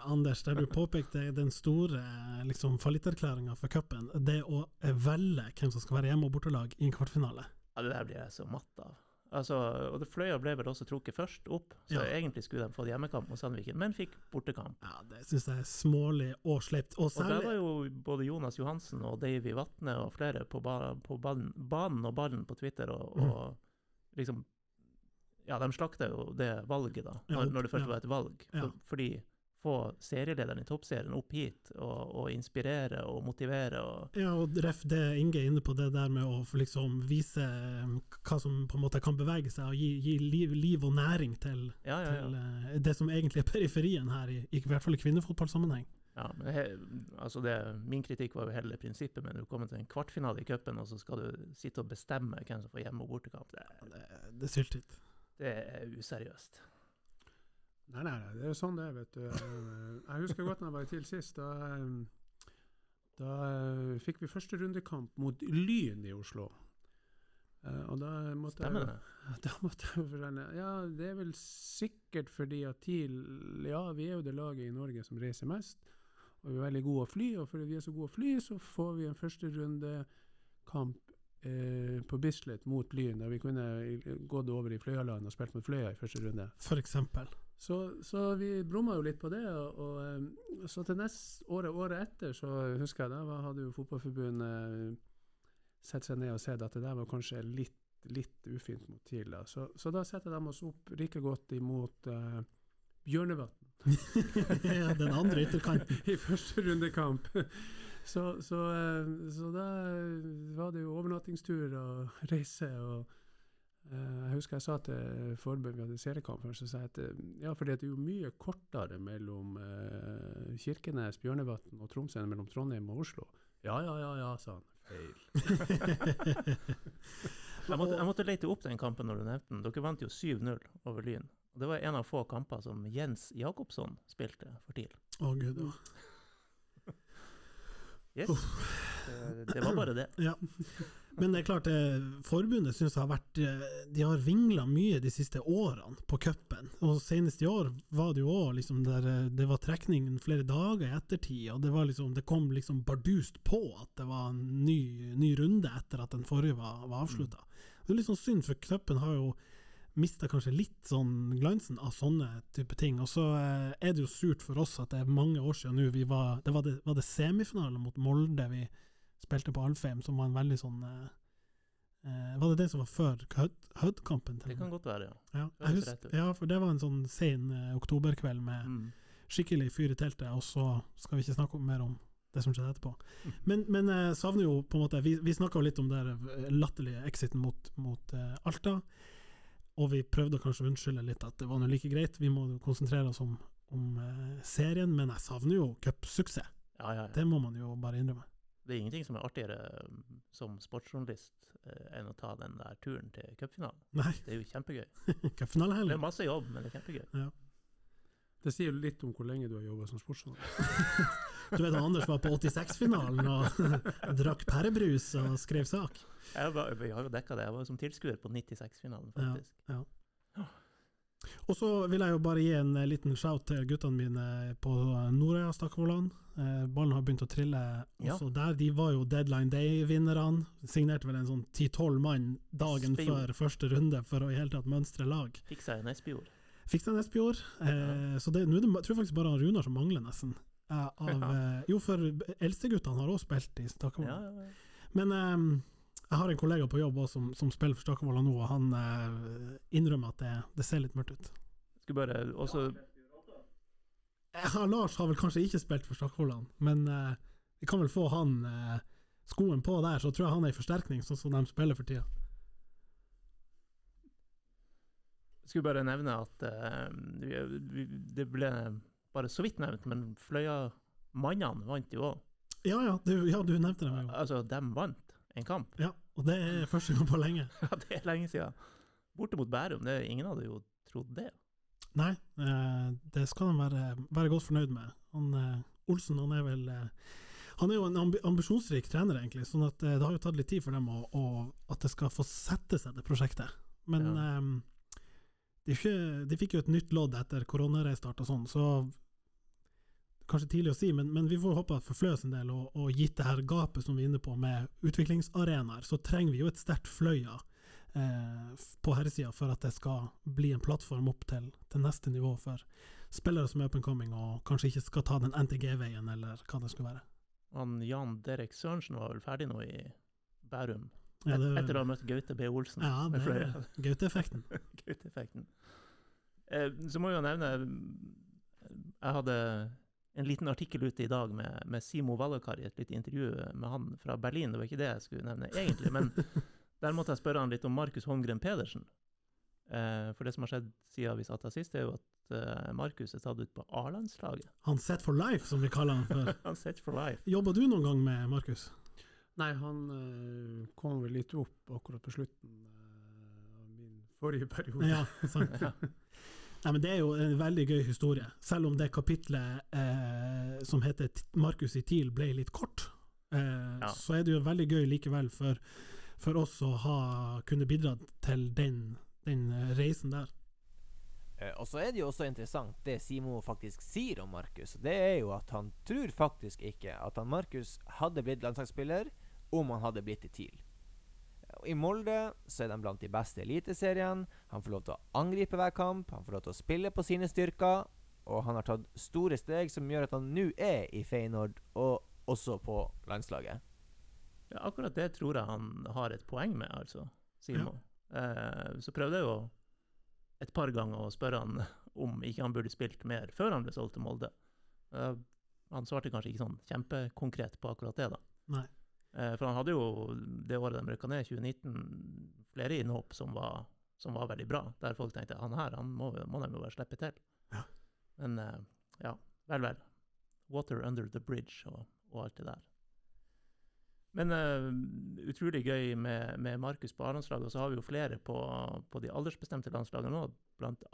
Anders, der du [LAUGHS] påpekte den store liksom, fallitterklæringa for cupen. Det å velge hvem som skal være hjemme- og bortelag i en kvartfinale. Ja, det der blir jeg så matt av. Altså, og det Fløya ble vel også trukket først opp, så Ja. egentlig skulle de fått hjemmekamp mot Sandviken, men fikk bortekamp. Ja, Det syns jeg er smålig og sleipt. Og Og der var jo både Jonas Johansen og Davy Vatne og flere på, ba på banen, banen og ballen på Twitter og, Mm. liksom Ja, de slakta jo det valget, da, Ja, når, når det først ja. var et valg. For, fordi få serielederen i toppserien opp hit og, og inspirere og motivere og Ja, og ref det Inge er inne på, det der med å liksom vise eh, hva som på en måte kan bevege seg, og gi, gi liv, liv og næring til, Ja, ja, ja. til, det som egentlig er periferien her, i, i hvert fall i kvinnefotballsammenheng. ja men he, altså det, min kritikk var jo hele prinsippet, men du kommer til en kvartfinale i cupen, og så skal du sitte og bestemme hvem som får hjemme- og bortekamp. Det, Det, det er syltet. det er useriøst. Nei, nei, nei, det er jo sånn det er, vet du. Eh, Jeg husker godt når jeg var i TIL sist. Da, eh, da eh, fikk vi første rundekamp mot Lyn i Oslo. Og da måtte Stemmer jeg, [LAUGHS] det? da måtte jeg fortelle Ja, det er vel sikkert fordi at TIL Ja, vi er jo det laget i Norge som reiser mest. Og vi er veldig gode å fly, og fordi vi er så gode å fly, så får vi en første rundekamp eh, på Bislett mot Lyn, der vi kunne gått over i Fløyaland og spilt mot Fløya i første runde. For eksempel. Så, så vi brumma jo litt på det, og, og eh, så til neste året, året etter, så husker jeg da hadde jo Fotballforbundet sett seg ned og sett at det der var kanskje litt, litt ufint mot TIL. Så, så da setter de oss opp like godt imot uh, Bjørnevatn [LAUGHS] ja, den andre ytterkanten. [LAUGHS] i første rundekamp. Så, så, uh, så da var det jo overnattingstur og reise og eh, Jeg husker jeg sa til forbundet vi hadde seriekamp så sa jeg at eh, ja, for det er jo mye kortere mellom eh, Kirkenes, Bjørnevatn og Tromsø enn mellom Trondheim og Oslo. Ja, ja, ja, ja, sa han. Feil. [LAUGHS] Jeg måtte, jeg måtte lete opp den kampen når du nevnte den. Dere vant jo 7-0 over Lyn. Og det var en av få kamper som Jens Jakobsson spilte for TIL. Å gud, ja. Yes. Det, det var bare det. ja. Men det er klart, eh, forbundet syns jeg har vært eh, De har vingla mye de siste årene på cupen. Og senest i år var det jo òg liksom der eh, det var trekning flere dager i ettertid, og det, var liksom, det kom liksom bardust på at det var en ny, ny runde etter at den forrige var, var avslutta. Det er litt sånn synd, for cupen har jo mista kanskje litt sånn glansen av sånne type ting. Og så er det jo surt for oss at det er mange år siden nå vi var Det var det, var det semifinale mot Molde vi spilte på Alfheim, som var en veldig sånn eh, eh, Var det det som var før Hødd-kampen? Det kan godt være, ja. ja, husker, ja, for det var en sånn sen eh, oktoberkveld med Mm. skikkelig fyr i teltet, og så skal vi ikke snakke mer om det som skjedde etterpå. Mm. Men, men jeg savner jo på en måte Vi, vi snakka litt om den latterlige exiten mot, mot uh, Alta, og vi prøvde kanskje å unnskylde litt at det var nå like greit, vi må konsentrere oss om, om uh, serien, men jeg savner jo cupsuksess. Ja, ja, ja. Det må man jo bare innrømme. Det er ingenting som er artigere um, som sportsjournalist eh, enn å ta den der turen til cupfinalen. Nei, Det er jo kjempegøy. [LAUGHS] Det er masse jobb, men det er kjempegøy. Det sier jo litt om hvor lenge du har jobba som sportsjournalist. [LAUGHS] Du vet Anders var på 86-finalen og [LAUGHS] drakk pærebrus og skrev sak. Jeg var, jeg har jo dekka det. Jeg var jo som tilskuer på 96-finalen, Ja. faktisk. Og så vil jeg jo bare gi en eh, liten shout til guttene mine på Nordøya Stakkevollan. Eh, ballen har begynt å trille Ja. også der. De var jo deadline day-vinnerne. Signerte vel en sånn ti-tolv mann dagen Espejord. før første runde for å i hele tatt mønstre lag. Fiksa en Espejord. Fiksa en Espejord. Eh, Så det, nå det, jeg tror faktisk bare han Runar som mangler, nesten. Eh, av, Ja. eh, jo, for eldsteguttene har også spilt i Ja, Stakkevollan. ja, ja. Men eh, jeg har en kollega på jobb også, som, som spiller for Stakkevollan nå, og han eh, innrømmer at det, det ser litt mørkt ut. Skal bare også Ja, Lars har vel kanskje ikke spilt for Stakkevollan, men eh, vi kan vel få han eh, skoen på der, så tror jeg han er i forsterkning, sånn som de spiller for tida. skulle bare nevne at eh, vi, det ble bare så vidt nevnt, men Fløya-mannene vant jo òg. Ja ja, du, ja, du nevnte det. Jo. Altså, de vant en kamp. Ja, og det er første gang på lenge. [LAUGHS] Ja, det er lenge siden. Borte mot Bærum. Det, ingen hadde jo trodd det. Nei, eh, det skal han være, være godt fornøyd med. Han, eh, Olsen han er vel eh, Han er jo en ambi ambisjonsrik trener, egentlig, sånn at det har jo tatt litt tid for dem å, å, at det skal få sette seg, det prosjektet. Men Ja. er de fikk jo et nytt lodd etter koronareistart og sånn, så Kanskje tidlig å si, men, men vi får håpe at for en del, og, og gitt det her gapet som vi er inne på med utviklingsarenaer, så trenger vi jo et sterkt Fløya eh, på herresida for at det skal bli en plattform opp til, til neste nivå for spillere som er up and coming, og kanskje ikke skal ta den NTG-veien, eller hva det skulle være. Han Jan Derek Sørensen var vel ferdig nå i Bærum, Ja, det- etter å ha møtt Gaute B. Olsen Ja, med Fløya. [LAUGHS] Gaute-effekten. [LAUGHS] Gaute-effekten. Eh, så må jeg jo nevne Jeg hadde en liten artikkel ute i dag med, med Simo Valakari, et lite intervju med han fra Berlin. Det var ikke det jeg skulle nevne egentlig, men [LAUGHS] der måtte jeg spørre han litt om Markus Holmgren Pedersen. Eh, for det som har skjedd siden vi satt her sist, er jo at eh, Markus er tatt ut på A-landslaget. Han set for life, som vi kaller han for. [LAUGHS] Han set for life. Jobba du noen gang med Markus? Nei, han eh, kom vel litt opp akkurat på slutten eh, av min forrige periode. Ja, sant. [LAUGHS] Ja. Nei, men Det er jo en veldig gøy historie, selv om det kapitlet eh, som heter 'Markus i TIL' ble litt kort. Eh, Ja. Så er det jo veldig gøy likevel for, for oss å ha kunne bidra til den, den eh, reisen der. Eh, Og så er det jo også interessant det Simo faktisk sier om Markus. Det er jo at han tror faktisk ikke at han Markus hadde blitt landslagsspiller om han hadde blitt i TIL. I Molde så er de blant de beste i Eliteserien. Han får lov til å angripe hver kamp, han får lov til å spille på sine styrker. Og han har tatt store steg som gjør at han nå er i Feyenoord, og også på landslaget. Ja, akkurat det tror jeg han har et poeng med, altså, Simo. Eh, så prøvde jeg jo et par ganger å spørre han [LAUGHS] om ikke han burde spilt mer før han ble solgt til Molde. Eh, han svarte kanskje ikke sånn kjempekonkret på akkurat det, da. Nei. Eh, for han hadde jo det året de rykka ned, 2019, flere innhopp som var, som var veldig bra. Der folk tenkte han her han må, må de jo bare slippe til. Ja. Men eh, ja, vel, vel. Water under the bridge og, og alt det der. Men uh, utrolig gøy med, med Markus på A-landslaget, og så har vi jo flere på, på de aldersbestemte landslagene nå,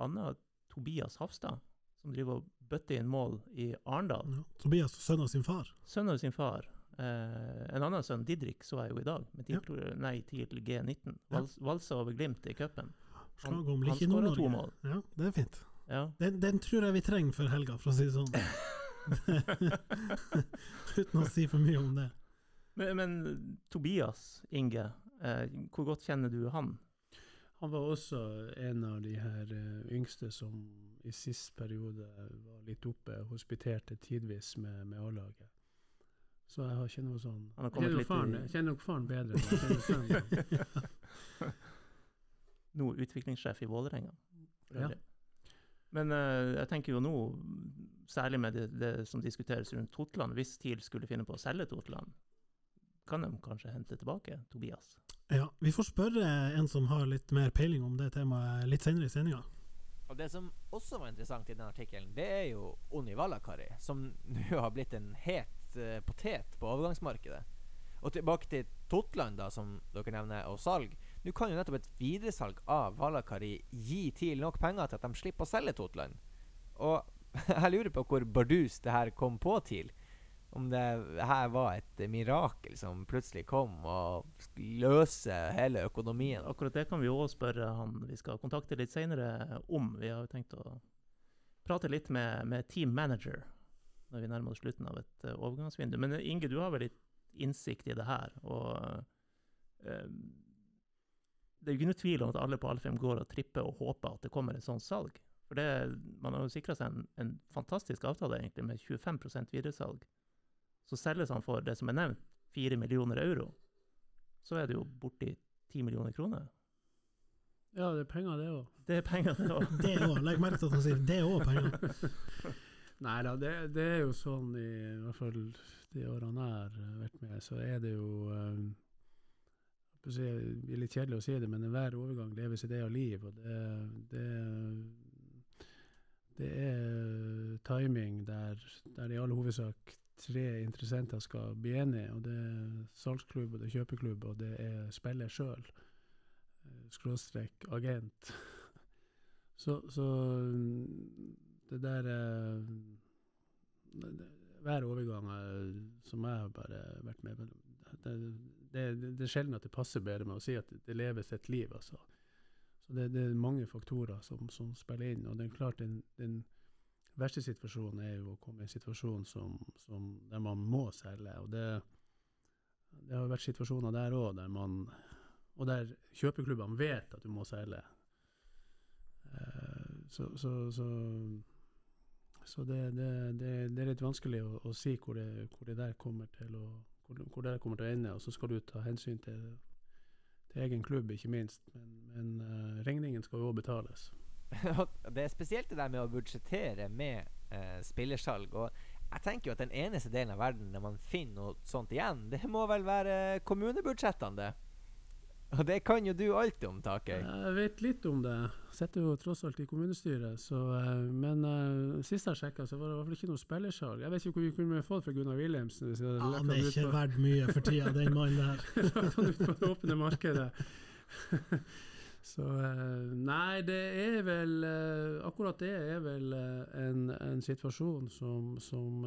annet Tobias Hafstad, som driver og bøtter inn mål i Arendal. Ja. Tobias, sønn av sin far. Sønnen av sin far. Eh, en annen sønn, Didrik, så jeg jo i dag, med til, nei, til G19. Ja. Vals, valsa over Glimt i cupen. Han- han skåra to mål. Ja, det er fint. Ja. Den, den tror jeg vi trenger for helga, for å si det sånn. [LAUGHS] [LAUGHS] Uten å si for mye om det. Men, men Tobias Inge, uh, hvor godt kjenner du han? Han var også en av de her eh, yngste som i sist periode var litt oppe, hospiterte tidvis med, med A-laget. Så jeg har ikke noe sånn Jeg kjenner, litt faren, i- kjenner nok faren bedre. enn jeg kjenner sønnen. [LAUGHS] Nå utviklingssjef i Vålerenga. Ja. Men uh, jeg tenker jo nå, særlig med det, det som diskuteres rundt Totland, hvis TIL skulle finne på å selge Totland, kan de kanskje hente tilbake Tobias? Ja, Vi får spørre en som har litt mer peiling om det temaet litt senere i sendinga. Og Det som også var interessant i den artikkelen, det er jo Oni Vallakari, som [LAUGHS] nå har blitt en het eh, potet på overgangsmarkedet. Og tilbake til Totland, da, som dere nevner, og salg. Nå kan jo nettopp et videresalg av Valakari gi TIL nok penger til at de slipper å selge Totland. Og [LAUGHS] jeg lurer på hvor bardus det her kom på TIL. Om det her var et mirakel som plutselig kom og løse hele økonomien. Akkurat det kan vi òg spørre han vi skal kontakte litt senere om. Vi har jo tenkt å prate litt med, med team manager når vi nærmer oss slutten av et eh, overgangsvindu. Men eh, Inge, du har vel litt innsikt i det her. og eh, Det er jo ikke noe tvil om at alle på Alfheim går og tripper og håper at det kommer et sånt salg. For det, Man har jo sikra seg en, en fantastisk avtale egentlig med 25% videresalg. Så selges han for det som er nevnt, 4 millioner euro. Så er det jo borti 10 millioner kroner. Ja, det er penger, det òg. Det er penger, det òg. [LAUGHS] Det òg. Legg merke til at han sier det er òg penger. [LAUGHS] Nei da, det, det er jo sånn i, i hvert fall de årene jeg har vært med, så er det jo um, Det er litt kjedelig å si det, men enhver overgang lever sitt eget liv. Og det, det, det er timing der, der i all hovedsak tre interessenter skal bli enige. og Det er salgsklubb, og det er kjøpeklubb, og det er spiller sjøl. Skråstrek agent. [LAUGHS] Så, så det der eh, det- hver overgang jeg, som jeg har bare vært med det, det, det, er sjelden at det passer bedre med å si at det leves et liv. altså. Så det, det, er mange faktorer som, som, spiller inn. og det er klart den, den, verste situasjonen er jo å komme i en situasjon som, som der man må selge. og det, det har vært situasjoner der òg der man og der kjøpeklubbene vet at du må selge. Uh, så, så, så, så det, det, det, det, er litt vanskelig å, å si hvor hvor det, der kommer til å hvor, hvor kommer til å ende. Og så skal du ta hensyn til, til egen klubb, ikke minst. Men, men uh, regningen skal jo òg betales. [LAUGHS] det er spesielt det der med å budsjettere med uh, spillersalg. Og jeg tenker jo at den eneste delen av verden der man finner noe sånt igjen, det må vel være kommunebudsjettene, det. Og det kan jo du alt om, Takøy. Jeg vet litt om det. Sitter jo tross alt i kommunestyret. Så, uh, men uh, sist jeg sjekka, så var det i hvert fall ikke noe spillersalg. Jeg vet ikke hvor vi kunne fått fra Gunnar Wilhelmsen. Ja, han er ikke verdt mye for tida, den mannen der. [LAUGHS] Lagt han ut på det åpne markedet. [LAUGHS] så uh, Nei, det er vel Akkurat det er vel en, en, situasjon som, som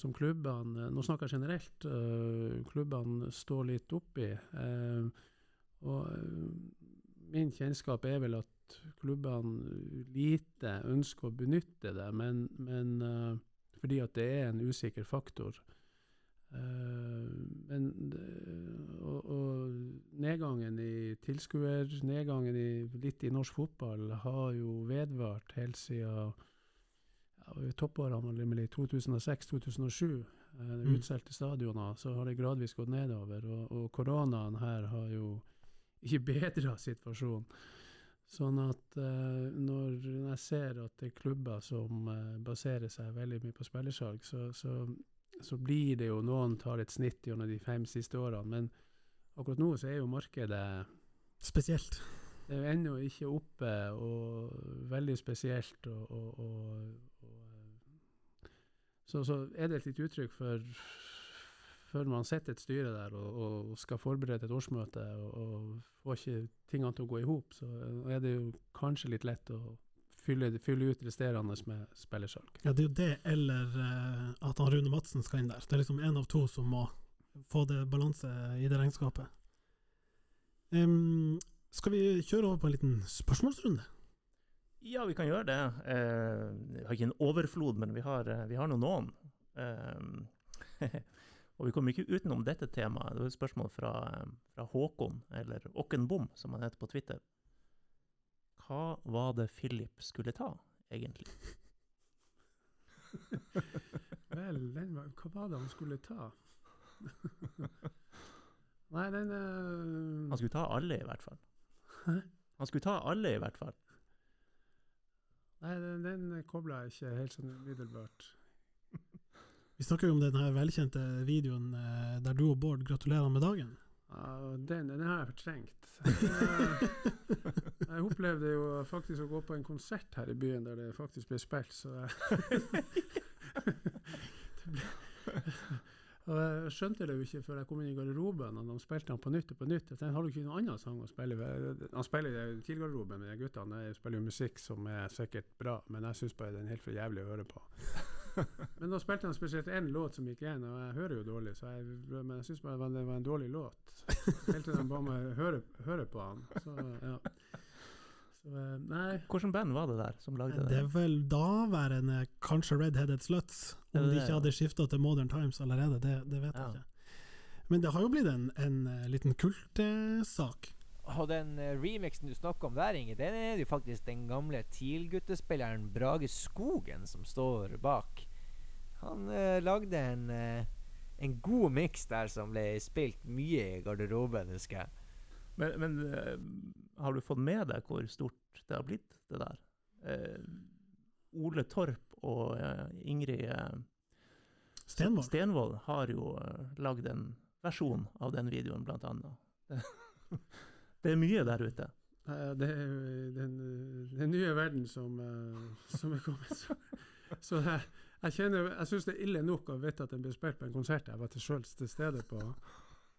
som klubbene Nå snakker jeg generelt. Uh, klubbene står litt oppi. Uh, og uh, min kjennskap er vel at klubbene lite ønsker å benytte det, men, men fordi at det er en usikker faktor. men og, og, nedgangen i tilskuer, nedgangen i, litt i norsk fotball, har jo vedvart helt siden toppårene nemlig 2006-2007, eh, mm. utsolgte stadioner, så har det gradvis gått nedover. Og, og koronaen her har jo ikke bedra situasjonen. Sånn at eh, når jeg ser at det er klubber som eh, baserer seg veldig mye på spillersalg, så, så, så, blir det jo Noen tar et snitt gjennom de fem siste årene, men akkurat nå så er jo markedet Spesielt. Det er jo ennå ikke oppe, og veldig spesielt. og, og, og så, så, er det et litt uttrykk for før man sitter et styre der og, skal forberede et årsmøte og, får ikke tingene til å gå i hop, så er det jo kanskje litt lett å fylle, fylle ut resterende med spillersalg. Ja, det er jo det, eller uh, at han Rune Madsen skal inn der. Det er liksom én av to som må få det balanse i det regnskapet. Um, skal vi kjøre over på en liten spørsmålsrunde? Ja, vi kan gjøre det. Eh, vi har ikke en overflod, men vi har, eh, vi har noen. Eh, [LAUGHS] og vi kommer ikke utenom dette temaet. Det var et spørsmål fra, eh, fra Håkon, eller Okkenbom, som han heter på Twitter. Hva var det Philip skulle ta, egentlig? [LAUGHS] Vel, den, hva var det han skulle ta? [LAUGHS] Nei, den uh... Han skulle ta alle, i hvert fall. Han skulle ta alle, i hvert fall. Nei, den, den kobla jeg ikke helt sånn umiddelbart. [LAUGHS] Vi snakker jo om den her velkjente videoen eh, der du og Bård gratulerer med dagen. Ja, den, den har jeg fortrengt. Jeg, jeg opplevde jo faktisk å gå på en konsert her i byen der det faktisk ble spilt, så [LAUGHS] det ble og Jeg skjønte det jo ikke før jeg kom inn i garderoben og de spilte han på nytt og på nytt. Jeg tenkte, har du ikke noen annen sang å spille? Han spiller i TIL-garderoben med de guttene. Jeg spiller jo musikk som er sikkert bra, men jeg syns bare den er helt for jævlig å høre på. [LAUGHS] men da spilte han spesielt én låt som gikk igjen, og jeg hører jo dårlig, så jeg, men jeg syns bare det var en dårlig låt. Helt til de ba meg høre, høre på han. Så ja. Så, eh, nei. Hvilket band var det der som lagde det? Det er vel daværende kanskje Redheaded Sluts, om de ikke hadde skifta til Modern Times allerede. Det, det vet ja. jeg ikke. Men det har jo blitt en, en uh, liten kultsak. Og den remixen du snakker om der, Inge, den er jo faktisk den gamle TIL-guttespilleren Brage Skogen som står bak. Han uh, lagde en, en god miks der som ble spilt mye i garderoben, husker jeg. Men, men har du fått med deg hvor stort det har blitt, det der? Eh, Ole Torp og eh, Ingrid eh, Stenvold. Stenvold har jo eh, lagd en versjon av den videoen, blant annet. det [LAUGHS] er mye der ute. det er den, den, nye verden som, som er kommet. Så, så jeg, jeg, kjenner, jeg syns det er ille nok å vite at den ble spilt på en konsert jeg var til sjøl til stede på.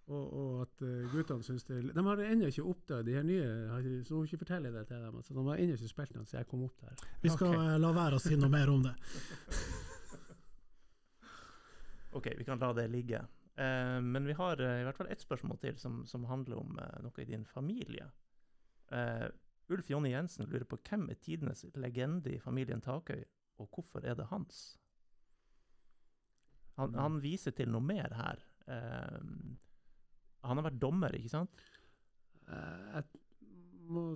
Og, og, at uh, guttene syns det De har ennå ikke oppdaget de her nye Så hun ikke forteller det til dem. Altså, de har ennå ikke spilt noe siden jeg kom opp der. Vi skal okay. uh, la være å si noe mer om det. [LAUGHS] OK, vi kan la det ligge. Eh, men vi har eh, i hvert fall ett spørsmål til som, som handler om eh, noe i din familie. Eh, Ulf Jonny Jensen lurer på hvem er tidenes legende i familien Takøy, og hvorfor er det hans? Han, Mm. han viser til noe mer her. Eh, han har vært dommer, ikke sant? Eh, jeg må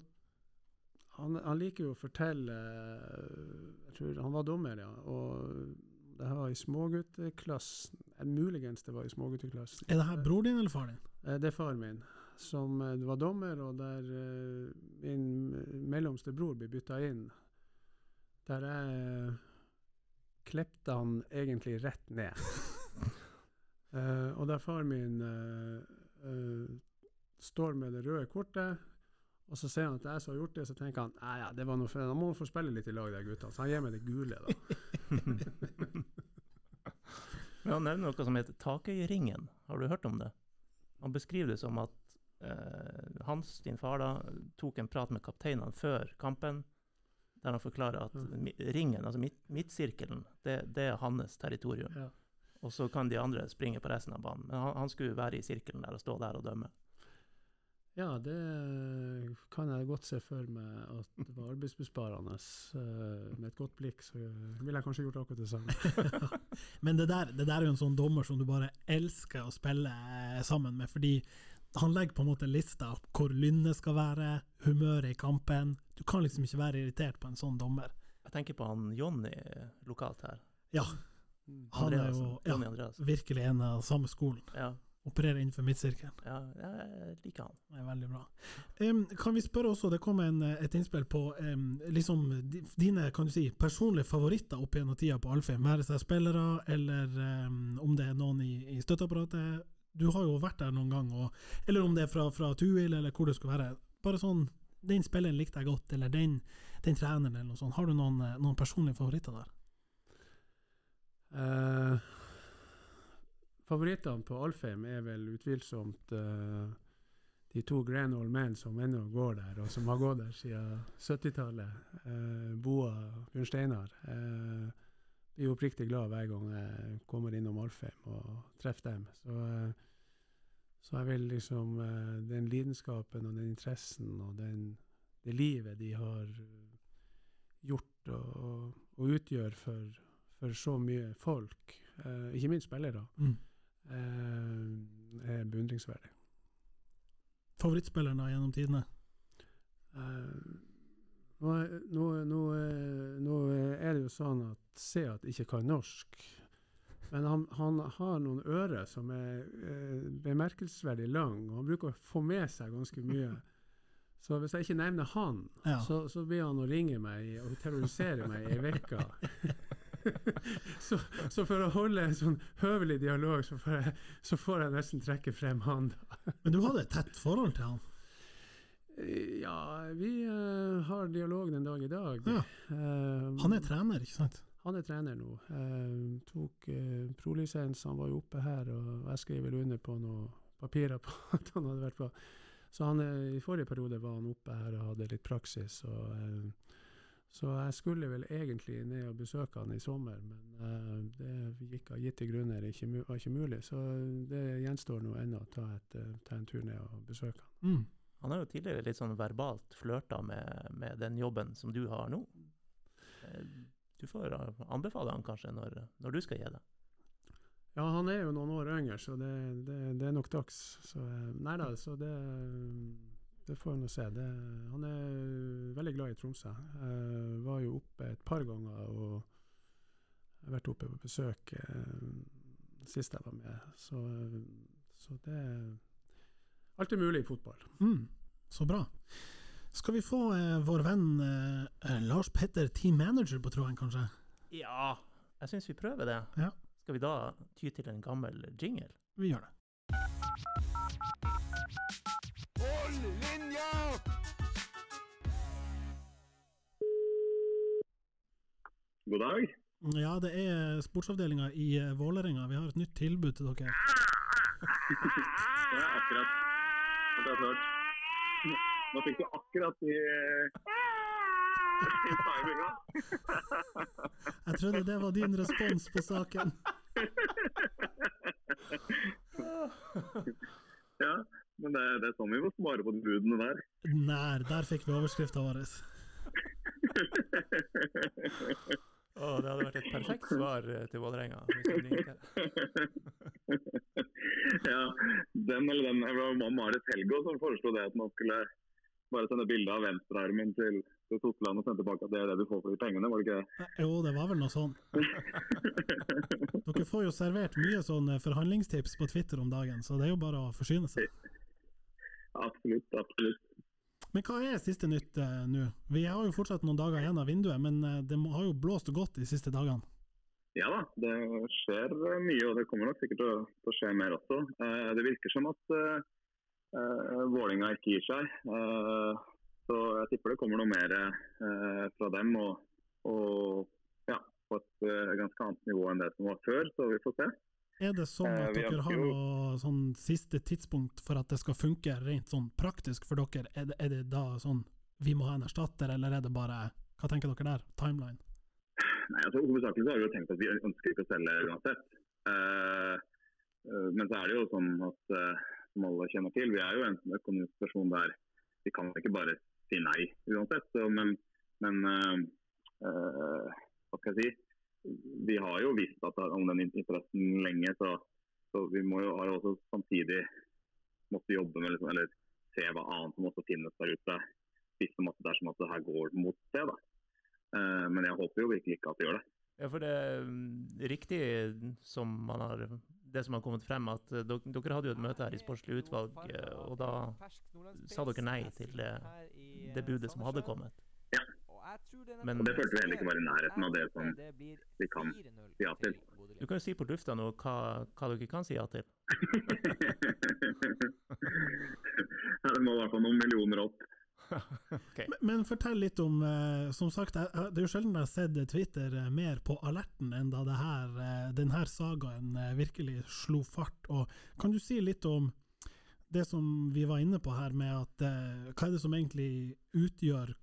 han, han liker jo å fortelle eh, Jeg tror han var dommer, ja. Og det var i smågutteklassen. eh, Muligens det var i smågutteklassen. Er det her bror din eller far din? Det er far min som var dommer, og der min mellomste bror ble bytta inn. Der jeg klepte han egentlig rett ned. Uh, [LAUGHS] og der far min eh, står med det røde kortet, og så ser han at det er jeg som har gjort det, så tenker han nei, ja, det var noe for, da må han få spille litt i lag, de gutta. Så han gir meg det gule, da. [LAUGHS] Men han nevner noe som heter Takøyringen. Har du hørt om det? Han beskriver det som at eh, Hans, din far, da, tok en prat med kapteinene før kampen, der han forklarer at ringen, altså midt, midtsirkelen, det, det er hans territorium. Ja. Og så kan de andre springe på resten av banen. Men han, han skulle være i sirkelen der og stå der og dømme. Ja, det kan jeg godt se for meg at det var arbeidsbesparende. Eh, med et godt blikk så ville jeg kanskje gjort akkurat det samme. [LAUGHS] Men det der, det der er jo en sånn dommer som du bare elsker å spille eh, sammen med, fordi han legger på en måte lista opp hvor lynnet skal være, humøret i kampen. Du kan liksom ikke være irritert på en sånn dommer. Jeg tenker på han Jonny lokalt her. Ja, han er jo ja, virkelig en av samme skolen. Ja, Opererer innenfor midtsirkelen. ja, jeg liker han. Det er veldig bra. Um, kan vi spørre også, det kom en, et innspill på um, liksom dine kan du si, personlige favoritter opp gjennom tida på Alfheim, være seg spillere, eller um, om det er noen i, i støtteapparatet. Du har jo vært der noen gang, og, eller om det er fra, fra Tuil, eller hvor det skulle være. Bare sånn, den spilleren likte jeg godt, eller den, den treneren, eller noe sånt. Har du noen, eh, noen personlige favoritter der? Eh, favorittene på Alfheim er vel utvilsomt eh, de to grand old men som ennå går der, og som har gått der siden 70-tallet. Uh, Boa og Bjørn Steinar. Uh, blir oppriktig glad hver gang jeg kommer innom Alfheim og treffer dem. Så, eh, så jeg vil liksom eh, Den lidenskapen og den interessen og den, det livet de har gjort og, og utgjør for, for så mye folk, eh, ikke minst spillere, Mm. eh, er beundringsverdig. Favorittspilleren gjennom tidene? Eh, nå, nå, nå, eh, nå er det jo sånn at Seat ikke kan norsk. Men han, han har noen ører som er eh, bemerkelsesverdig lang, og han bruker å få med seg ganske mye. [LAUGHS] Så hvis jeg ikke nevner han, Ja. så, så blir han å ringe meg og terrorisere meg i vekka. [LAUGHS] [LAUGHS] så, så for å holde en sånn høvelig dialog, så får jeg, så får jeg nesten trekke frem han. da. [LAUGHS] Men du hadde et tett forhold til han? Eh, Ja, vi uh, har dialog den dag i dag. Ja. Eh, Han er trener, ikke sant? han er trener nå. Uh, tok uh, prolisens, han var jo oppe her, og jeg skrev vel under på noen papirer på [LAUGHS] at han hadde vært på. Så han, i forrige periode var han oppe her og hadde litt praksis. Og, eh, så jeg skulle vel egentlig ned og besøke han i sommer, men uh, det gikk av gitte grunner ikke, var ikke mulig. Så det gjenstår nå ennå å ta, et, eh, ta en tur ned og besøke han. Mm. Han har jo tidligere litt sånn verbalt flørta med, med den jobben som du har nå. Eh, Du får anbefale han kanskje når, når du skal gi det. Ja, han er jo noen år yngre, så det, det, det er nok dags. Så, nei da, så det, det får vi nå se. Det, han er veldig glad i Tromsø. Jeg var jo oppe et par ganger og har vært oppe på besøk eh, sist jeg var med. Så, så det Alt er mulig i fotball. Mm, så bra. Skal vi få eh, vår venn eh, Lars Petter, team manager, på tråden, kanskje? Ja, jeg syns vi prøver det. Ja. Skal vi da ty til en gammel jingle? Vi gjør det. God dag. Ja, det er sportsavdelinga i eh, Vålerenga. Vi har et nytt tilbud til dere. Det er akkurat det er klart. Nå fikk du akkurat i, i timinga. Jeg trodde det var din respons på saken. [LAUGHS] Ja, men det, det er sånn vi må spare på de budene der. Nær, der fikk vi overskrifta vår. [LAUGHS] Å, det hadde vært et perfekt svar eh, til Vålerenga. [LAUGHS] ja, den eller den Det var Marit Helgå som foreslo det at man skulle bare sende bilde av venstrearmen til, til Totland og sende tilbake at det er det du får for de pengene, var det ikke det? Jo, det var vel noe sånn. [LAUGHS] Dere får jo servert mye sånne forhandlingstips på Twitter om dagen, så det er jo bare å forsyne seg. absolutt, absolutt. Men hva er siste nytt eh, nå? Vi har jo fortsatt noen dager igjen av vinduet, men eh, det har jo blåst godt de siste dagene. Ja da, det skjer eh, mye, og det kommer nok sikkert til å, til å skje mer også. Eh, det virker som at eh, eh, Vålinga ikke gir seg. Eh, så jeg tipper det kommer noe mer fra dem. Og, og ja, på et ganske annet nivå enn det som var før, så vi får se. Er det sånn Eh, at dere har noe sånn siste tidspunkt for at det skal funke rent sånn praktisk for dere? Er det, er det da sånn vi må ha en erstatter, eller er det bare Hva tenker dere der? Timeline? Nei, altså Hovedsakelig så har vi jo tenkt at vi ønsker ikke å selge uansett. Uh, uh, men så er det jo sånn at uh, som alle kjenner til, vi er jo en økonomisk stasjon der vi kan ikke bare si nei uansett. Så, men men hva skal jeg si? Vi har jo visst om den interessen lenge, så, så vi må jo, har jo også samtidig måtte jobbe med liksom, eller se hva annet som også finnes der ute. Hvis det er som at det her går mot det. da. Uh, men jeg håper jo virkelig ikke at det gjør det. Ja, for det er mm, riktig som man har det som har kommet frem, at eh, dere, dere hadde jo et møte her i sportslig utvalg, eh, og da sa dere nei til det, det budet som hadde kommet. Men- det følte vi heller ikke var i nærheten av det som vi kan si ja til. Du kan jo si på lufta nå hva, hva dere kan si ja til. [LAUGHS] Det må i hvert fall noen millioner opp. [LAUGHS] okay. Men, men fortell litt om eh, Som sagt, jeg, det er jo sjelden jeg har sett Twitter eh, mer på alerten enn da det her, eh, denne sagaen eh, virkelig slo fart. Og kan du si litt om det som vi var inne på her, med at eh, hva er det som egentlig utgjør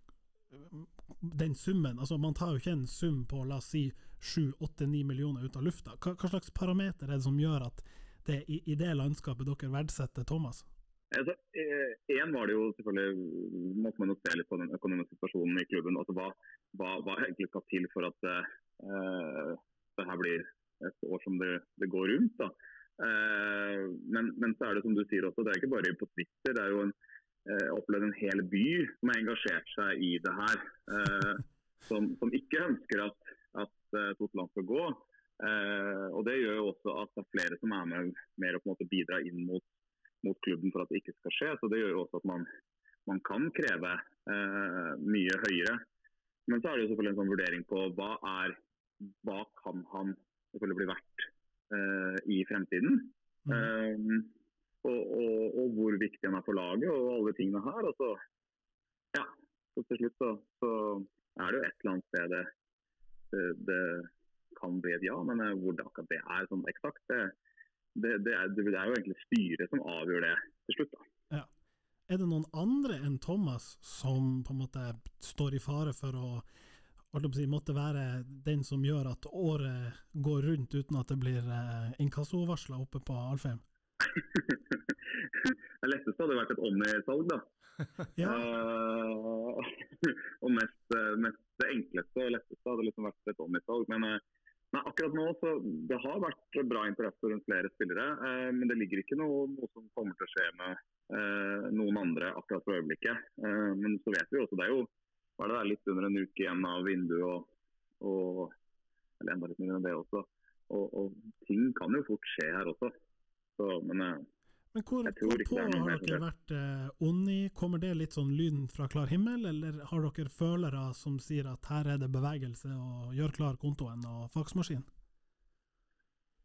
den summen? Altså, man tar jo ikke en sum på la oss si 7-8-9 millioner ut av lufta. Hva, hva slags parameter er det som gjør at det i, i det landskapet dere verdsetter Thomas? Altså, en var det jo selvfølgelig måtte man se litt på den økonomiske situasjonen i klubben. Altså, hva, hva, hva egentlig skal til for at uh, det her blir et år som det, det går rundt. da. Uh, men, men så er det som du sier også, det er ikke bare på Twitter. Det er jo en, eh, opplevd en hel by som har engasjert seg i det her. Eh, som, som ikke ønsker at, at eh, Totland skal gå. Eh, og Det gjør jo også at det er flere som er med mer å på en måte bidra inn mot, mot klubben for at det ikke skal skje. Så Det gjør jo også at man, man kan kreve eh, mye høyere. Men så er det jo selvfølgelig en sånn vurdering på hva er hva kan han selvfølgelig bli verdt eh, i fremtiden. Mm. Og, og, hvor viktig han er for laget og alle tingene her. Og så, ja, så til slutt så, så er det jo et eller annet sted det, det, kan bli et ja, men eh, hvor det akkurat det er sånn eksakt, det, det, er, det er jo egentlig styret som avgjør det til slutt. da. Er det noen andre enn Thomas som på en måte står i fare for å si, måtte være den som gjør at året går rundt uten at det blir eh, inkassovarsler oppe på Alfheim? [LAUGHS] det letteste hadde vært et Omni-salg, da. [LAUGHS] Ja, uh, [LAUGHS] og mest, eh, mest det enkleste og letteste hadde liksom vært et Omni-salg. Men eh, nei, akkurat nå så det har vært bra interesse rundt flere spillere. Uh, men det ligger ikke noe, noe som kommer til å skje med noen andre akkurat for øyeblikket. Men så vet vi jo også, det er jo hva er det der, litt under en uke igjen av vinduet. og, og eller enda litt mindre enn det også. Og, og ting kan jo fort skje her også. Så, men eh, men hvor, på har dere vært eh, onde? Kommer det litt sånn lyden fra klar himmel, eller har dere følere som sier at her er det bevegelse og gjør klar kontoen og faksmaskin?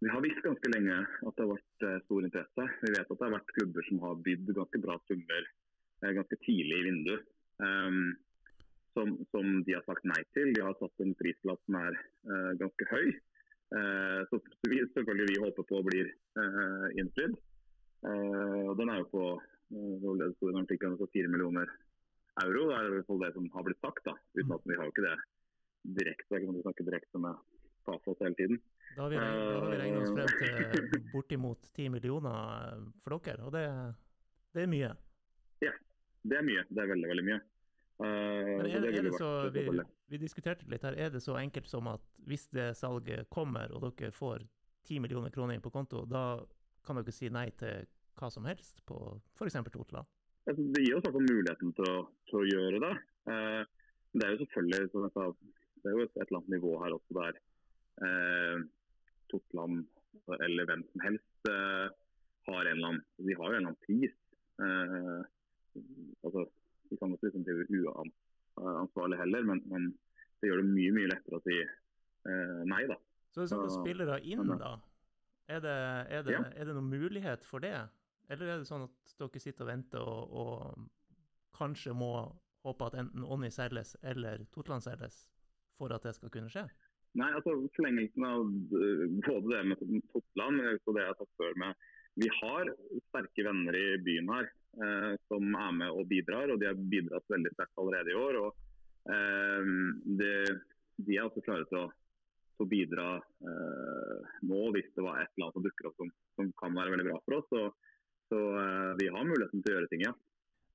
Vi har visst ganske lenge at det har vært eh, stor interesse. Vi vet at det har vært klubber som har bydd ganske bra summer eh, ganske tidlig i vinduet. Um, som, som de har sagt nei til. De har satt en prislapp som er uh, ganske høy. Eh, så vi, selvfølgelig vi håper på blir uh, innfridd. Eh, og den er jo på uh, det sto i en på 4 millioner euro. Det er i hvert fall det som har blitt sagt. da, uten at Vi har jo ikke det direkte. Jeg kan ikke snakke direkte med Fafos hele tiden. Da har vi, vi regnet oss frem til bortimot 10 millioner for dere, og det, det er mye. Ja, Det er mye. Det er veldig, veldig mye. Eh, Men er, det, er det så, vi, vi diskuterte litt her, er det så enkelt som at hvis det salget kommer, og dere får 10 millioner kroner inn på konto, da kan dere si nei til hva som helst på f.eks. Totland? Det gir oss i muligheten til å, til å gjøre det. Eh, det er jo selvfølgelig som jeg sa, det er jo et, et eller annet nivå her også der eh, Totland eller hvem som helst eh, har en eller annen De har jo en eller annen pris. Eh, altså, vi kan ikke liksom bli uansvarlig heller, men, men det gjør det mye mye lettere å si eh, nei, da. Så sånne Ja, spillere inn, da. Er det, er, det, Ja. er det noen mulighet for det? Eller er det sånn at dere sitter og venter og, og kanskje må håpe at enten Onni selges eller Totland selges for at det skal kunne skje? Nei, altså forlengelsen av øh, både det med Totland og det jeg har sagt før med Vi har sterke venner i byen her eh, som er med og bidrar, og de har bidratt veldig sterkt allerede i år. og eh, det, De er også klare til å, til å bidra eh, nå hvis det var et eller annet som dukker opp som, som kan være veldig bra for oss. Så, så eh, vi har muligheten til å gjøre ting, ja.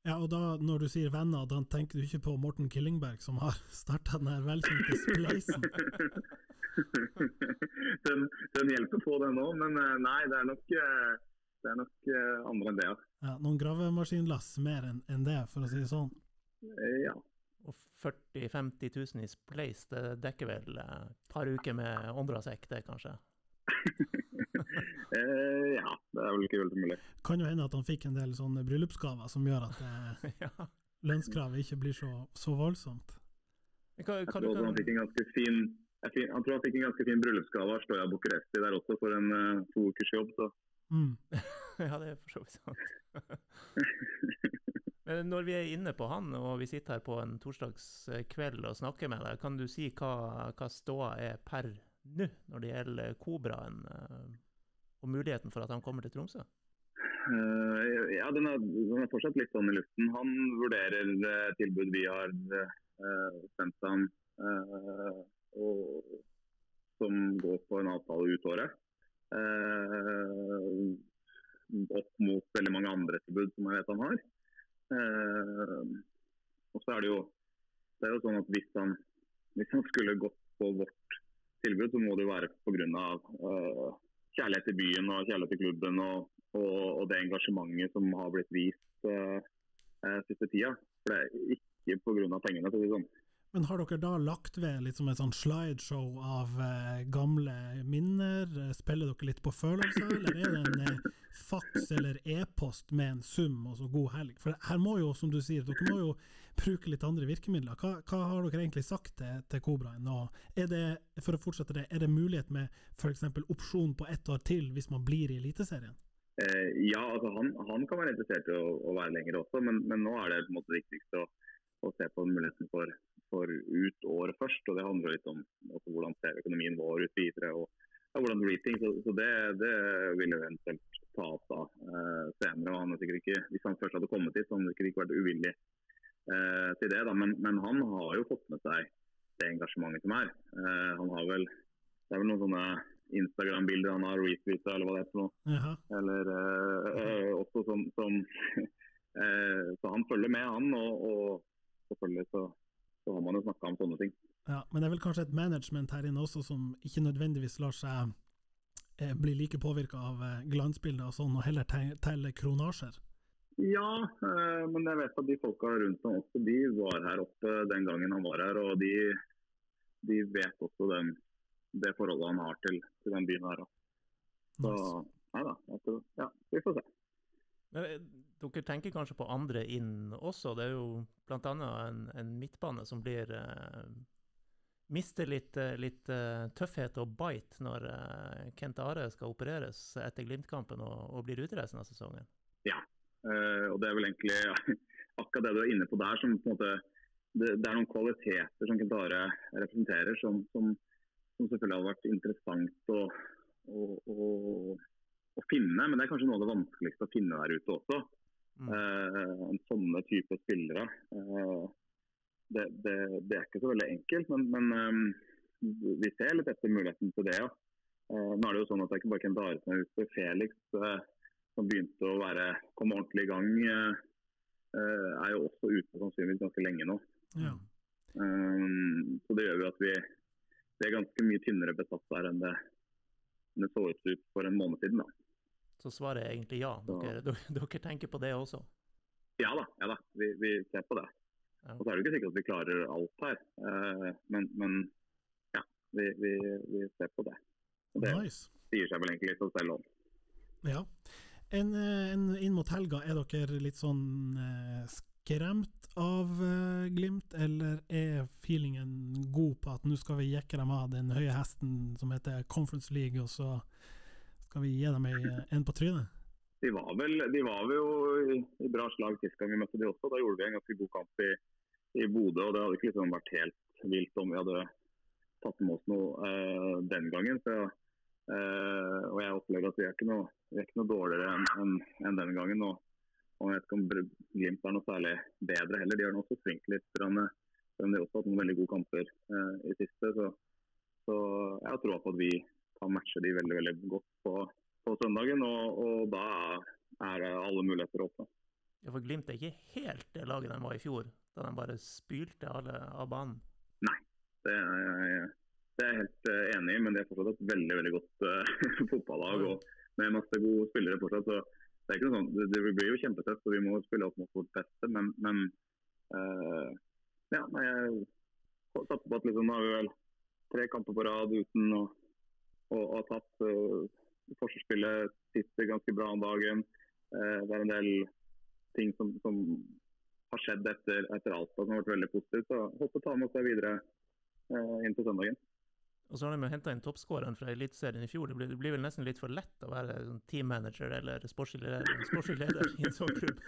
Ja, og da, når du sier venner, da tenker du ikke på Morten Killingberg, som har [LAUGHS] starta den her velkjente spleisen? [LAUGHS] den, den hjelper på, den òg, men eh, nei, det er nok, eh, det er nok eh, andre enn det. ja. Ja, noen gravemaskinlass mer enn en det, for å si det sånn. Eh, Ja. Og 40 000-50 000 i Splace, det dekker vel et par uker med Ondrasek, det kanskje? [LAUGHS] Eh, ja, det er vel ikke veldig mulig. Kan jo hende at han fikk en del sånne bryllupsgaver som gjør at eh, [LAUGHS] ja. lønnskravet ikke blir så, så voldsomt. Hva, Jeg tror du han fikk en ganske fin jeg fin- han tror han fikk en ganske fin bryllupsgave av Stoja Bucuresti der også for en uh, to ukers jobb. Så. Mm. [LAUGHS] ja, det er for så vidt sant. [LAUGHS] Men når vi er inne på han, og vi sitter her på en torsdagskveld og snakker med deg, kan du si hva, hva ståa er per nå når det gjelder Kobraen, eh, og muligheten for at han kommer til Tromsø? Uh, ja, den er, den er fortsatt litt sånn i luften. Han vurderer uh, tilbud vi har uh, sendt ham, eh, og, som går på en avtale ut året. Eh, opp mot veldig mange andre tilbud som jeg vet han har. Eh, og så er det jo det er jo sånn at hvis han, hvis han skulle gått på vårt tilbud, så må det jo være pga. Uh, kjærlighet til byen og kjærlighet til klubben og, og, og det engasjementet som har blitt vist uh, siste tida. For det er ikke pga. pengene. For å si sånn. Men har dere da lagt ved litt som et sånn slideshow av eh, gamle minner? Eh, Spiller dere litt på følelser, eller er det en eh, faks eller e-post med en sum og så god helg? For her må jo, som du sier, dere må jo bruke litt andre virkemidler. Hva, hva har dere egentlig sagt til, til Kobraen? nå? er det, for å fortsette det, er det mulighet med f.eks. opsjon på ett år til hvis man blir i Eliteserien? Eh, ja, altså han, han kan være interessert i å, å være lenger også, men, men nå er det på en måte viktigst å, å se på muligheten for, for ut året først. og Det handler litt om altså, hvordan ser økonomien vår ut videre. og ja, hvordan det blir ting. Så, så det, det vil jo eventuelt ta opp av eh, senere. og han er sikkert ikke, Hvis han først hadde kommet hit, så hadde han sikkert ikke vært uvillig eh, til det. da, men, men, han har jo fått med seg det engasjementet som er. Eh, han har vel, Det er vel noen sånne Instagram-bilder han har retweeta, eller hva det er for noe. Eller eh, eh, også som, som [LAUGHS] eh, Så han følger med, han. Og, og selvfølgelig så, så har man jo snakka om sånne ting. Ja, men det er vel kanskje et management her inne også som ikke nødvendigvis lar seg eh, bli like påvirka av eh, glansbilder og sånn, og heller teller kronasjer? Ja, eh, men jeg vet at de folka rundt ham også, de var her oppe den gangen han var her. Og de, de vet også den, det forholdet han har til, til den byen her. da. Så Nice. nei da. jeg tror- Ja, vi får se. Eh, dere tenker kanskje på andre inn også. Det er jo bl.a. En, en midtbane som blir uh, Mister litt, eh, litt uh, tøffhet og bite når uh, Kent Are skal opereres etter Glimt-kampen og, og blir ute resten av sesongen. Ja, og Det er vel egentlig [LAUGHS] akkurat det du er inne på der. som på en måte, Det, det er noen kvaliteter som Kent Are representerer, som, som, som selvfølgelig hadde vært interessant å, å, å, å finne. Men det er kanskje noe av det vanskeligste å finne der ute også. Mm. Eh, sånne type spillere. Eh, det, det, det er ikke så veldig enkelt, men, men, um, vi ser litt etter muligheten til det. Ja. Eh, nå er det jo sånn at det er ikke bare Kent Are som er ute. Felix, som begynte å være, komme ordentlig i gang, er jo også ute sannsynligvis ganske lenge nå. Ja. Um, så det gjør jo at vi, vi er ganske mye tynnere besatt der enn det, enn det så ut for en måned siden. da. Så svaret er egentlig ja. Dere, dere, tenker på det også? Ja da, ja da. Vi, vi ser på det. Ja. Og så er det ikke sikkert at vi klarer alt her, eh, men, men ja, vi, vi, vi ser på det. Og det Nice. sier seg vel egentlig litt selv om. Ja. En, eh, en, inn mot helga, er dere litt sånn eh, skremt av Glimt, eller er feelingen god på at nå skal vi jekke dem av den høye hesten som heter Conference League, og så skal vi gi dem en på trynet? De var vel, de var vel jo i, bra slag sist gang vi møtte de også. Da gjorde vi en ganske god kamp i, i Bodø. og Det hadde ikke liksom vært helt vilt om vi hadde tatt med oss noe eh, den gangen. Så, eh, og jeg opplever at vi er ikke noe, er ikke noe dårligere enn en, en den gangen. Og, og jeg vet ikke om Glimt er noe særlig bedre heller. De har nå også svingt litt. grann, eh, har også hatt noen veldig gode kamper eh, i siste. Så, så jeg har troa på at vi kan matche de veldig veldig godt på, på søndagen. Og, og da er det alle muligheter åpne. Ja, for Glimt er ikke helt det laget de var i fjor, da de bare spylte alle av banen. Det er jeg, det er jeg helt eh, enig i, men de er fortsatt et veldig veldig godt uh, [LAUGHS] fotballag. og Med masse gode spillere fortsatt. så Det er ikke noe sånn, det, det blir jo kjempetøft, og vi må spille opp mot vårt beste. Men, men uh, ja, jeg satser på at liksom, nå har vi vel tre kamper på rad uten å, å, har ha tatt uh, Forsvarsspillet sitter ganske bra om dagen. Uh, det er en del ting som, som har skjedd etter, etter Alta som har vært veldig positivt. Så håper å ta med seg videre uh, inn til søndagen. Og så har de henta inn toppskåreren fra Eliteserien i fjor. Det blir, det blir vel nesten litt for lett å være sånn teammanager eller sportslig leder, i en sånn klubb.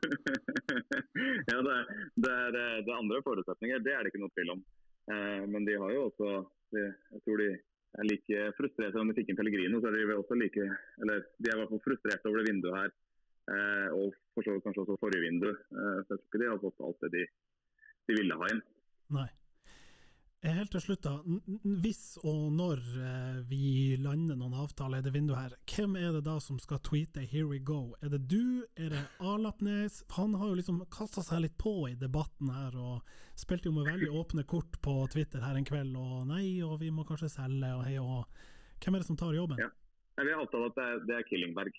[LAUGHS] ja, det, det, er, det er andre forutsetninger, det er det ikke noe tvil om. Eh, men de har jo også de, Jeg tror de er like frustrerte om de fikk inn Pellegrino. så er De også like, eller de er i hvert fall frustrerte over det vinduet her. Eh, og for så vidt kanskje også forrige vindu. Eh, så jeg tror ikke de har fått alt det de, de ville ha inn. Nei. Helt til slutt, da. Hvis og når eh, vi lander noen avtaler i det vinduet her, hvem er det da som skal tweete 'here we go'? Er det du? Er det Alapnes? Han har jo liksom kasta seg litt på i debatten her, og spilte jo med veldig åpne kort på Twitter her en kveld, og nei, og vi må kanskje selge, og hei og Hvem er det som tar jobben? Ja. Vi har avtalt at det er, er Killingberg.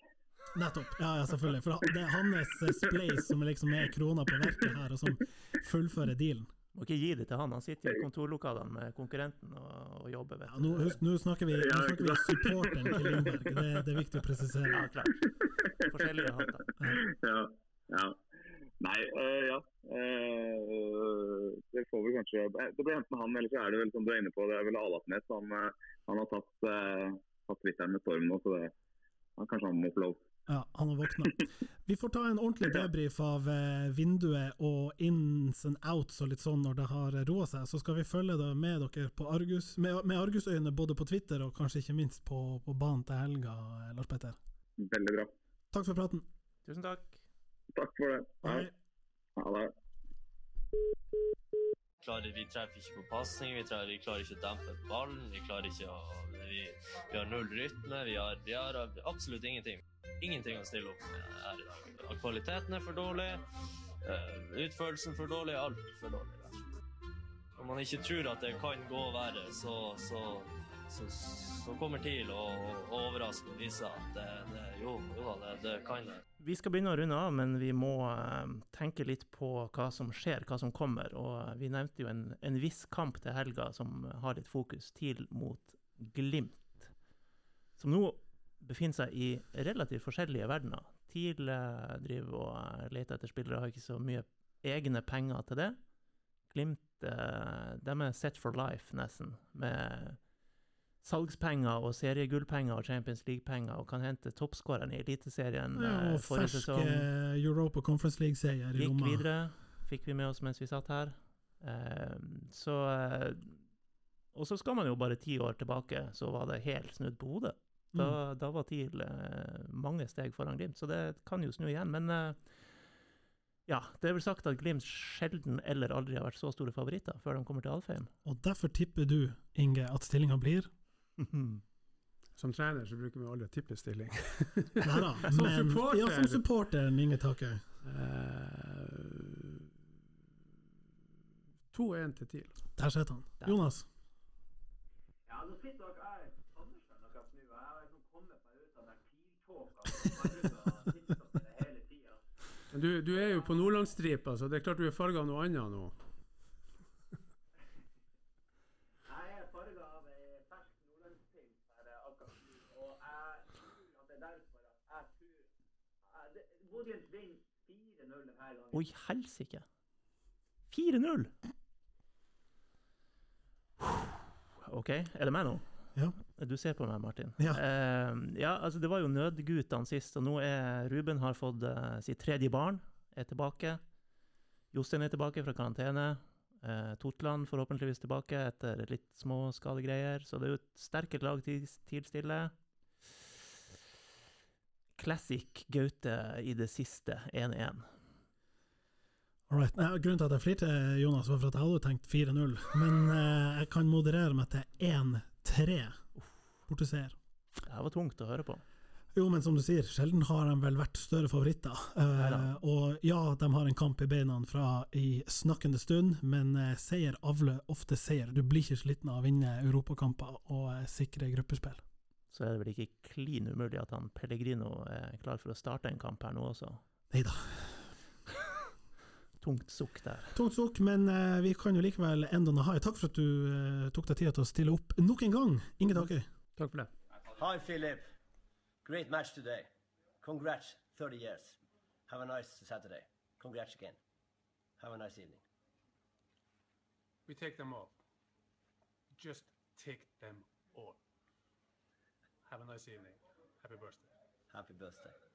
Nettopp. Ja, ja, selvfølgelig. For det er hans eh, som liksom er krona på verket her, og som fullfører dealen. Må ikke gi det til han. Han sitter i kontorlokalene med konkurrenten og, og jobber. vet Ja, nå, husk, nå snakker vi, nå snakker vi supporteren til Lindberg, det, det er viktig å presisere. Ja, klart. Forskjellige hatter. ja, ja. Nei, øh, ja. Øh, det får vi kanskje Det blir enten han, eller så er det vel som du er inne på, det er vel Alatnes. Han, han har tatt, øh, tatt Twitteren med storm nå, så det, han, kanskje han må få lov. Ja, han har våkna. Vi får ta en ordentlig debrief av eh, vinduet og ins and outs og litt sånn når det har roa seg. Så skal vi følge det med dere på Argus, med, med Argusøyne både på Twitter og kanskje ikke minst på, på banen til helga, Lars Petter. Veldig bra. Takk for praten. Tusen takk. Takk for det. Hei. ha det. Klarer, vi treffer ikke på pasning, vi, vi klarer ikke å dempe ballen. Vi klarer ikke å Vi, vi har null rytme. Vi har, vi har absolutt ingenting. Ingenting å stille opp med her i dag. Kvaliteten er for dårlig. eh, utførelsen for dårlig. Alt for dårlig. Når man ikke tror at det kan gå verre, så, så, så kommer TIL å, å overraske og vise at det, det, jo, jo det, det kan det. Vi skal begynne å runde av, men vi må eh, tenke litt på hva som skjer, hva som kommer. Og eh, vi nevnte jo en, en viss kamp til helga som har litt fokus, TIL mot Glimt. Som nå befinner seg i relativt forskjellige verdener. TIL driver og eh, leter etter spillere, har ikke så mye egne penger til det. Glimt de er set for life, nesten, med salgspenger og seriegullpenger og Champions League-penger, og kan hente toppskåreren i Eliteserien Ja, eh, og forrige fersk sesong. eh, Europa Conference League-seier i Gikk videre, fikk vi med oss mens vi satt her. Eh, så eh, Og så skal man jo bare ti år tilbake, så var det helt snudd på hodet. Da, Mm. da var TIL eh, mange steg foran Glimt, så det kan jo snu igjen. Men eh, Ja, det er vel sagt at Glimt sjelden eller aldri har vært så store favoritter før de kommer til Alfheim. Og derfor tipper du, Inge, at stillinga blir Som trener så bruker vi aldri å tippe stilling. [LAUGHS] Nei Som men supporter. Ja, som supporteren Inge Takøy. Uh, 2-1 til TIL. Der sitter han. Der. Jonas. Ja, nå sitter dere her Andersen akkurat nå, jeg har liksom kommet meg ut av den piltåka som [LAUGHS] jeg bruker å sitte hele tida. Du, du er jo på Nordlandsstripa, så det er klart du er farga av noe annet nå. Jeg er farga av ei fersk nordlandspils her eh, akkurat nå, og jeg tror at det er derfor at jeg tror jeg- det- Bodø-Glimt vinner 4-0 denne gangen. Oi, helsike! 4-0! OK, er det meg nå? Ja. Du ser på meg, Martin. Ja. Eh, ja, altså Det var jo nødguttene sist, og nå er Ruben har fått uh, sitt tredje barn. Er tilbake. Jostein er tilbake fra karantene. Eh, Totland forhåpentligvis tilbake etter litt små skadegreier. Så det er jo et sterkert lag til tilstille. Classic Gaute i det siste 1-1. Alright. Nei, grunnen til at jeg flirte, Jonas, var for at jeg hadde tenkt 4-0. Men eh, jeg kan moderere meg til 1-3. Borteseier. Det her var tungt å høre på. Jo, men som du sier, sjelden har de vel vært større favoritter. Eh, og ja, de har en kamp i beina fra i snakkende stund, men eh, seier avler ofte seier. Du blir ikke sliten av å vinne europakamper og eh, sikre gruppespill. Så er det vel ikke klin umulig at han Pellegrino er klar for å starte en kamp her nå også. Neida. Tungt sukk der. Tungt sukk, men uh, vi kan jo likevel enda ha. Takk for at du uh, tok deg tid til å stille opp nok en gang. Inge Takøy. Takk for det. Hi, Philip. Great match today. Congrats, 30 years. Have a nice Saturday. Congrats again. Have a nice evening. We take them all. Just take them all. Have a nice evening. Happy birthday. Happy birthday.